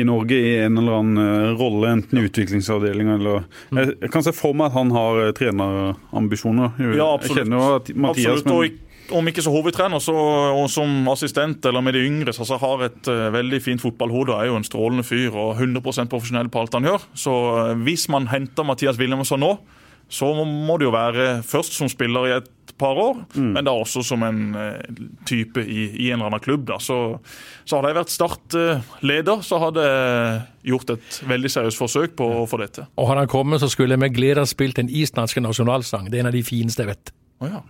i Norge i en eller annen eh, rolle, enten i utviklingsavdelinga eller jeg, jeg kan se for meg at han har eh, trenerambisjoner. Ja, absolutt. Jeg kjenner jo at Mathias Absolutt, ik- om ikke så hovedtrener, så og som assistent eller med de yngre, så altså har et uh, veldig fint fotballhode. Er jo en strålende fyr og 100 profesjonell på alt han gjør. Så uh, hvis man henter Mathias Williamson nå, så må, det jo være først som spiller i et par år, men da også som en uh, type i, i en eller annen klubb. da. Så, så hadde jeg vært startleder, så hadde jeg gjort et veldig seriøst forsøk på å få det til. Og hadde han kommet, så skulle jeg med glede spilt den islandske nasjonalsang. Det er en av de fineste jeg vet. Å ja.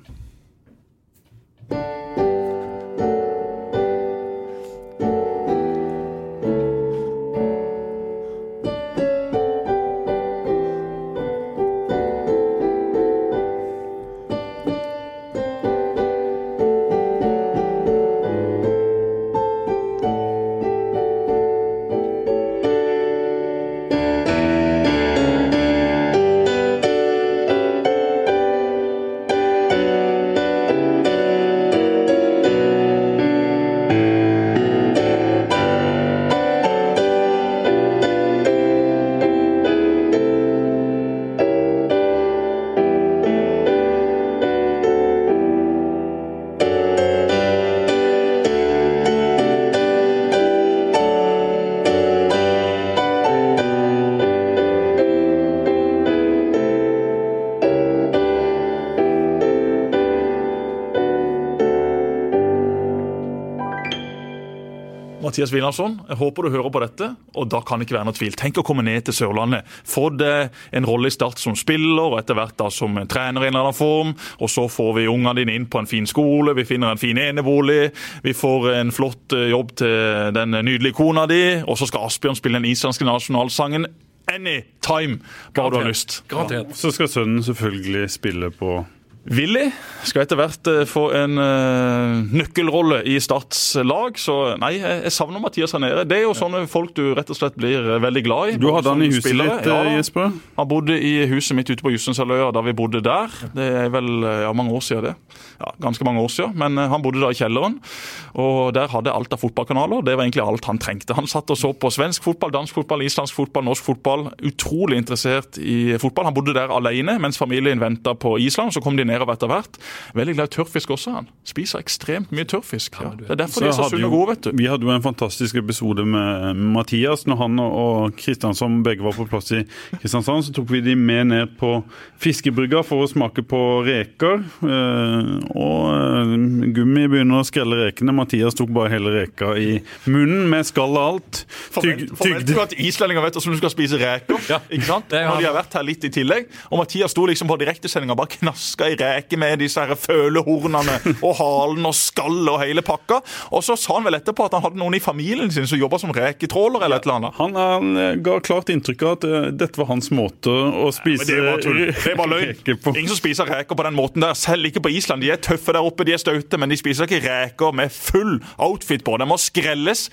Mathias Wilhelmsson, jeg håper du hører på dette, og da kan det ikke være noe tvil. Tenk å komme ned til Sørlandet. Få det en rolle i Start som spiller, og etter hvert da som trener i en eller annen form. Og så får vi ungene dine inn på en fin skole, vi finner en fin enebolig, vi får en flott eh, jobb til den nydelige kona di, og så skal Asbjørn spille den islandske nasjonalsangen anytime, bare du har lyst. Garantert. Så skal sønnen selvfølgelig spille på Willy skal etter hvert eh, få en eh, nøkkelrolle i Starts lag, så nei, jeg, savner Mathias her nede. Det er jo sånne folk du rett og slett blir eh, veldig glad i. Du hadde han i huset spillere. ditt, Ja, Jesper? Han bodde i huset mitt ute på Jussenshalvøya da vi bodde der. Det er vel ja, mange år siden det. Ja, ganske mange år siden. Men han bodde da i kjelleren, og der hadde alt av fotballkanaler. Det var egentlig alt han trengte. Han satt og så på svensk fotball, dansk fotball, islandsk fotball, norsk fotball. Utrolig interessert i fotball. Han bodde der alene mens familien venta på Island. Så kom de nedover etter hvert. Veldig glad i tørrfisk også, han. Spiser ekstremt mye tørrfisk. Ja. Det er derfor de er så sunne og gode, vet du. Vi hadde jo en fantastisk episode med Mathias. Når han og Kristiansand begge var på plass i Kristiansand, så tok vi de med ned på fiskebrygga for å smake på reker. Eh, Og eh, Gummi begynner å skrelle rekene. Mathias tok bare hele reka i munnen med skall og alt. Tyg, Forventer du at islendinger vet hvordan du skal spise reker? Ikke sant? Når de har vært her litt i tillegg. Og Mathias sto liksom på direktesendinga og bare knaska i reker med disse her følehornene og halen og skallet og hele pakka. Og så sa han vel etterpå at han hadde noen i familien sin som jobba som reketråler eller et eller annet. Han, han eh, ga klart inntrykk av at eh, dette var hans måte å spise Men det var tull. Det var *laughs* løgn. Ingen som spiser reker på den måten der. Selv ikke på Island. De er tøffe der oppe, de er staute, men de spiser ikke reker med full outfit på. De må skrelles.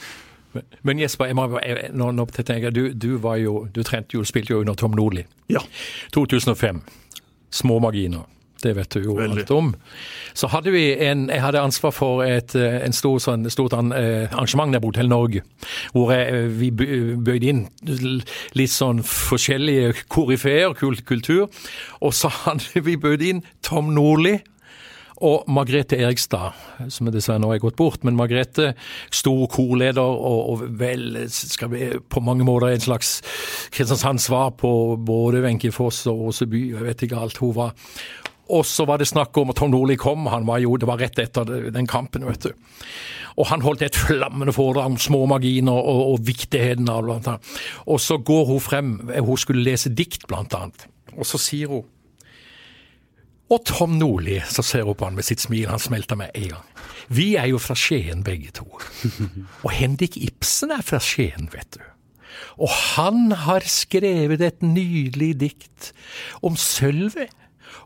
Men Jesper, jeg må, jeg, nå, nå tenker jeg, du, du var jo, du trente jo, spilte jo under Tom Nordli. Ja. 2005. Små marginer. Det vet du jo Veldig. alt om. Så hadde vi en Jeg hadde ansvar for et eh, en stor, sånn, stort eh, arrangement der på Hotell Norge, hvor jeg, eh, vi bøyde inn litt sånn forskjellige koryfeer, kul- kultur. Og så hadde vi bøyd inn Tom Nordli. Og Margrethe Erikstad, som dessverre nå er gått bort. Men Margrethe, stor korleder og, og vel skal vi, på mange måter en slags Kristiansands svar på både Wenche Foss og Åse By, jeg vet ikke alt hun var. Og så var det snakk om at Tom Nordli kom, han var jo, det var rett etter den kampen, vet du. Og han holdt et flammende foredrag om små marginer og, og viktigheten av blant annet. Og så går hun frem, hun skulle lese dikt blant annet. Og så sier hun og Tom Nordli, så ser hun på han med sitt smil, han smelter med en gang. Vi er jo fra Skien begge to. *laughs* Og Henrik Ibsen er fra Skien, vet du. Og han har skrevet et nydelig dikt om sølvet.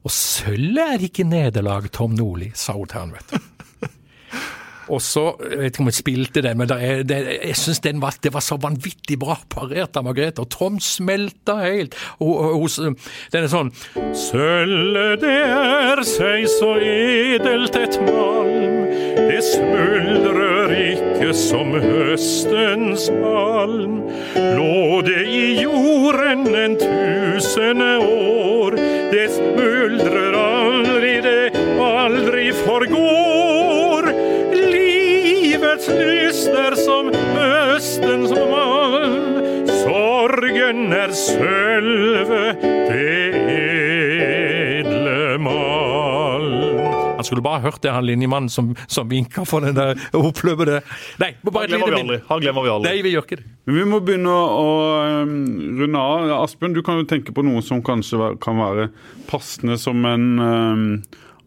Og sølvet er ikke nederlag, Tom Nordli, sa hun til han, vet du. *laughs* Og så, jeg vet ikke om jeg spilte den, men det er, det, jeg syns den var, det var så vanvittig bra parert av Margrethe, og Tom smelta helt. Og, den er sånn Sølvet det er seg så edelt et malm, det smuldrer ikke som høstens malm. Lå det i jorden en tusende år, det smuldrer aldri, det aldri forgår. Livets lyst er som høstens mann. sorgen er sølvet, det skulle bare hørt det, han linjemannen som, som vinka for den der oppløpede. Nei, bare et lite vi aldri. min. Han glemmer vi aldri. Nei, vi gjør ikke det. Vi må begynne å, å um, runde av. Asbjørn, du kan jo tenke på noe som kanskje kan være passende som en um,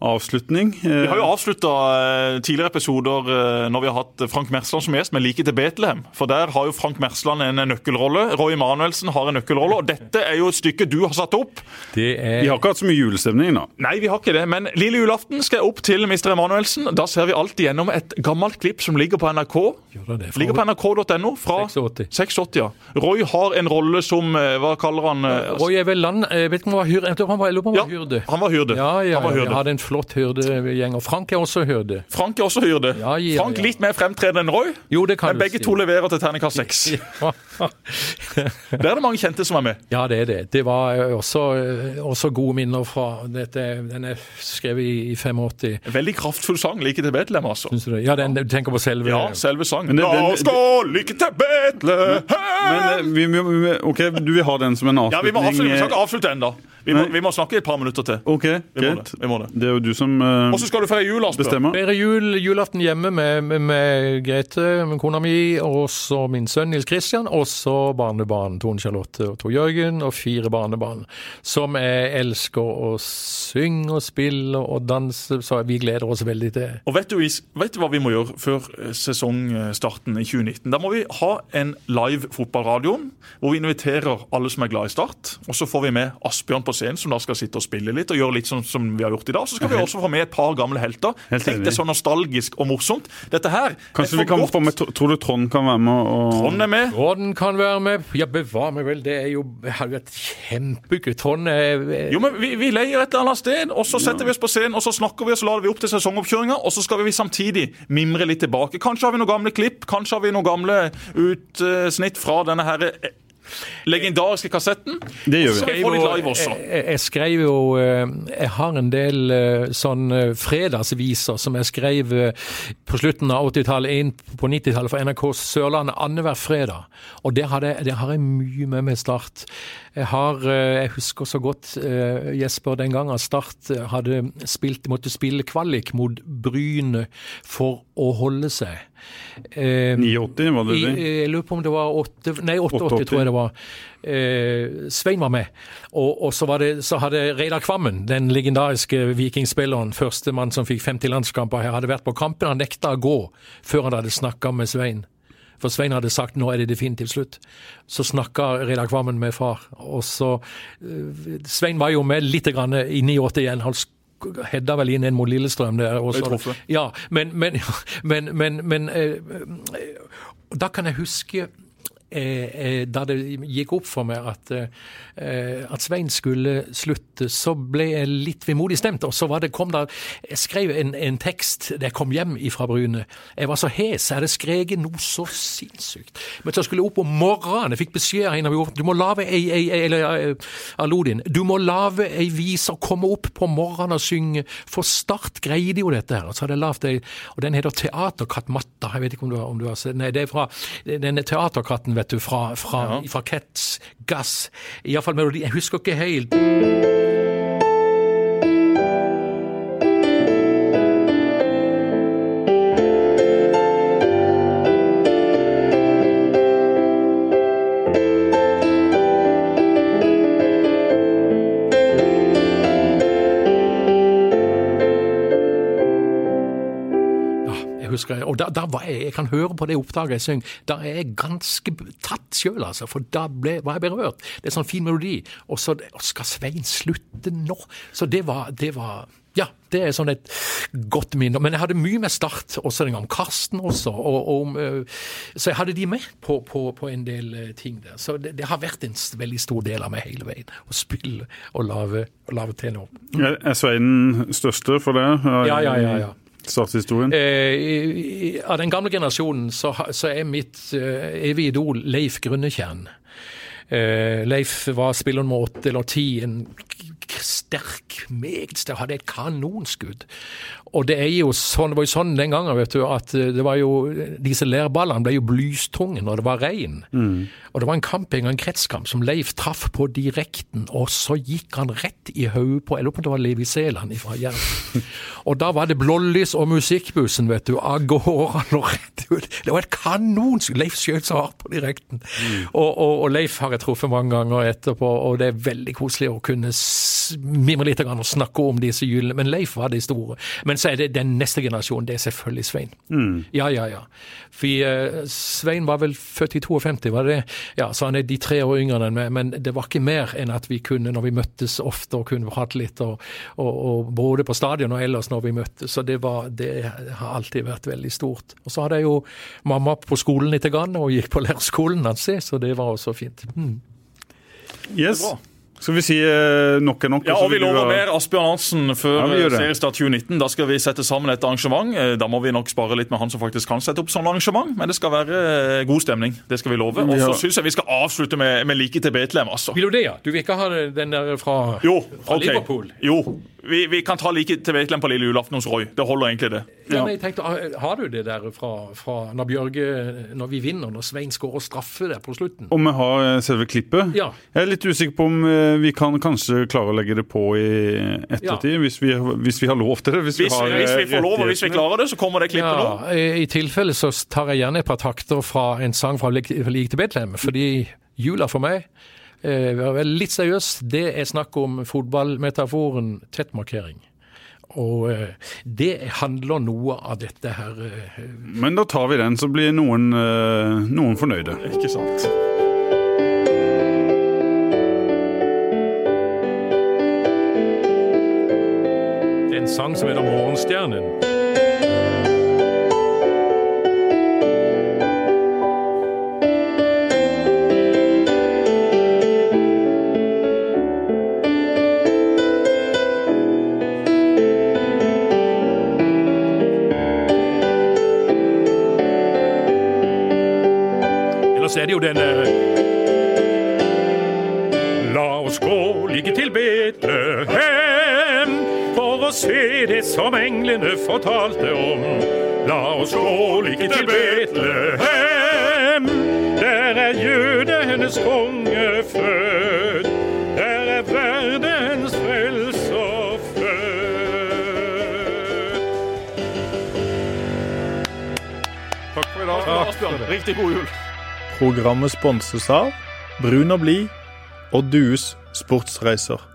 avslutning. Vi har jo avslutta tidligere episoder eh, når vi har hatt Frank Mersland som gjest, med Like til Betlehem. For der har jo Frank Mersland en nøkkelrolle. Roy Emanuelsen har en nøkkelrolle. Og dette er jo et stykke du har satt opp. Det er Vi har ikke hatt så mye julestemning, da. Nei, vi har ikke det. Men lille julaften skal jeg opp til Mr. Emanuelsen. Da ser vi alltid gjennom et gammelt klipp som ligger på NRK. Det? Ligger på nrk.no fra 86. 86. ja. Roy har en rolle som eh, Hva kaller han? eh, Roy er vel land... Jeg vet ikke om han var hyrde. Han var, jeg lurer han var hyrde. han var hyrde. Ja, ja, Han var hyrde. jeg hadde en flott hyrdegjeng. Og Frank er også hyrde. Frank er også hyrde. Ja, ja, Frank litt mer fremtredende enn Roy. Jo, det kan Men du begge si. to leverer til terningkast seks. *laughs* Der er det mange kjente som er med. Ja, det er det. Det var eh, også, eh, også gode minner fra dette. Den er skrevet i i 85. Veldig kraftfull sang. Like til Betlehem, altså. Syns du det? Ja, den, du tenker på selve Ja, selve sangen. La oss gå like til Betlehem! Men men vi, vi, vi, OK, du vil ha den som en avslutning? Ja, vi må avslutte. Vi skal ikke avslutte ennå. Vi, må- vi må snakke et par minutter til. OK, greit. det. Vi må det. Det er jo du som uh, Og så skal du feire jul, Asbjørn. bestemmer. Feire jul, julaften hjemme med, med, med Grete, med kona mi, og så min sønn Nils Kristian, og så barnebarn Tone Charlotte og Tor Jørgen, og fire barnebarn som jeg elsker å synge og spille og danse, så vi gleder oss veldig til. Og vet du, vet du hva vi må gjøre før eh, sesongstarten i 2019? Da må vi ha en live fotballradio hvor vi inviterer alle som er glad i Start. Og så får vi med Asbjørn på scenen, som da skal sitte og spille litt og gjøre litt sånn som vi har gjort i dag. Så skal vi også få med et par gamle helter. Helt Tenk det er så nostalgisk og morsomt. Dette her Kanskje vi kan godt. få med Tror du Trond kan være med? Og, Trond er med. Trond kan være med. Ja, bevar meg vel, det er jo et kjempegøy. Trond er Jo, men vi, vi leier et eller annet sted, og så setter vi oss på scenen, og så snakker vi, og så lader vi opp til sesongoppkjøringa, og så skal vi samtidig mimre litt tilbake. Kanskje har vi noen gamle klipp, kanskje har vi noen gamle utsnitt fra denne her eh, legendariske kassetten. Det gjør vi. Så skal vi få litt live også. Jeg, jeg, jeg skrev jo eh, Jeg har en del eh, sånn eh, fredagsviser som jeg skrev på slutten av 80-tallet, inn på 90-tallet for NRK Sørlandet annenhver fredag. Og det har, jeg, det har jeg mye med med Start. Jeg har Jeg husker så godt Jesper den gangen Start hadde spilt, måtte spille kvalik mot Bryne for å holde seg. Eh, 89, var det det? jeg lurer på om det var 8, nei, 88, 88. tror jeg det var. Eh, Svein var med. Og, og så, var det, så hadde Reidar Kvammen, den legendariske vikingspilleren, førstemann som fikk 50 landskamper her, hadde vært på kampen. Han nekta å gå før han hadde snakka med Svein. For Svein hadde sagt nå er det definitivt slutt. Så snakka Reidar Kvammen med far. Og så eh, Svein var jo med litt grann i 89 igjen. Han hedda vel inn en mot Lillestrøm der. Også. Ja, men, men, *laughs* men, men, men eh, eh, Da kan jeg huske da det gikk opp for meg at, eh, at Svein skulle slutte, så ble jeg litt vemodig stemt. Og så var det, kom der, Jeg skrev en, en tekst da jeg kom hjem fra Bryne. Jeg var så hes. Jeg hadde skreket noe så sinnssykt. Men så skulle jeg opp om morgenen. Jeg fikk beskjed av en av Du må lage ei, ei, eller Alodin, du må lage ei vise og komme opp på morgenen og synge. For Start greide jo dette her. Og Så hadde jeg laget ei, og den heter Teaterkatt Matta. Jeg vet ikke om du, om du har sett Nei, det er fra denne Teaterkatten, vet du, fra, fra, Ja. fra Cats Gass. Iallfall melodi. Jeg husker ikke helt. Og da, da var jeg, jeg kan høre på det opptaket jeg synger, da er jeg ganske tatt sjøl, altså, for da ble, var jeg berørt. Det er sånn fin melodi. Og så skal Svein slutte nå? Så det var, det var ja, det er sånn et godt minne. Men jeg hadde mye med Start, også den gang Karsten også. Og, og, øh, så jeg hadde de med på, på, på en del øh, ting der. Så det, det har vært en veldig stor del av meg hele veien. Å spille og lage, nå. Er er Svein største for det? Ja, ja, ja, ja. Statshistorien? Eh, av den gamle generasjonen så, så er mitt eh, evige idol Leif Grunnetjern. Eh, Leif var spiller nummer åtte eller ti, en sterk, meget sterk, hadde et kanonskudd. Og det er jo sånn, det var jo sånn den gangen, vet du, at eh, det var jo, disse lærballene ble jo blystunge når det var regn. Og det var en kamp, en gang, en kretskamp, som Leif traff på direkten, og så gikk han rett i hodet på, jeg lurer på om det var Levi Seland fra Jæren. *laughs* Og da var det blålys og musikkbussen, vet du, av gårde og rett ut. Det var et kanons Leif skjøt så hardt på direkten. Og, og, og Leif har jeg truffet mange ganger etterpå, og det er veldig koselig å kunne mimre litt og snakke om disse gylne. Men Leif var det store. Men så er det den neste generasjonen, det er selvfølgelig Svein. Ja, ja, ja. For uh, Svein var vel født i 52, var det det? Ja, så han er de tre år yngre enn meg, men det var ikke mer enn at vi kunne, når vi møttes ofte, og kunne prate litt, og, og, og både på stadion og ellers når vi møttes. Så det, var, det har alltid vært veldig stort. Og så hadde jeg jo mamma på skolen litt, grann, og gikk på lærerskolen hans, så det var også fint. Mm. Yes. Skal vi si eh, nok er nok? Ja, og Vi lover mer Asbjørn Hansen før Ja, vi gjør det. seriestart 2019. Da skal vi sette sammen et arrangement. Eh, Da må vi nok spare litt med han som faktisk kan sette opp sånn arrangement. Men det skal være eh, god stemning. Det skal vi love. Og så Ja. syns jeg vi skal avslutte med, med like til Betlehem, altså. Vil du det, ja? Du vil ikke ha den der fra, Jo, fra ok. Liverpool? Jo, vi, vi kan ta like til Vetlem på lille julaften hos Roy. Det holder egentlig, det. Ja, men jeg tenkte, har- Har du det der fra, fra når Bjørge Når vi vinner, når Svein skårer straffe der på slutten? Om vi har eh, selve klippet? Ja. Jeg er litt usikker på om eh, vi kan kanskje klare å legge det på i ettertid, hvis, vi, hvis vi har lov til det. Hvis, Hvis, har, hvis vi eh, får lov, og hvis vi klarer det, så kommer det klippet nå. I i tilfelle så tar jeg gjerne et par takter fra en sang fra Lik til Betlehem, fordi jula for meg eh, være litt seriøs. Det er snakk om fotballmetaforen tettmarkering. Og eh, det handler noe av dette her eh, Men da tar vi den, så blir noen, eh, noen fornøyde. Ikke sant? Det er en sang som heter Morgenstjernen. Er det jo denne. La oss gå like til Betlehem for å se det som englene fortalte om. La oss gå like til Betlehem, der er jødenes konge født. Der er verdens frelser født. Takk for i dag. Asbjørn, riktig god jul. Programmet sponses av Brun og blid og Dues sportsreiser.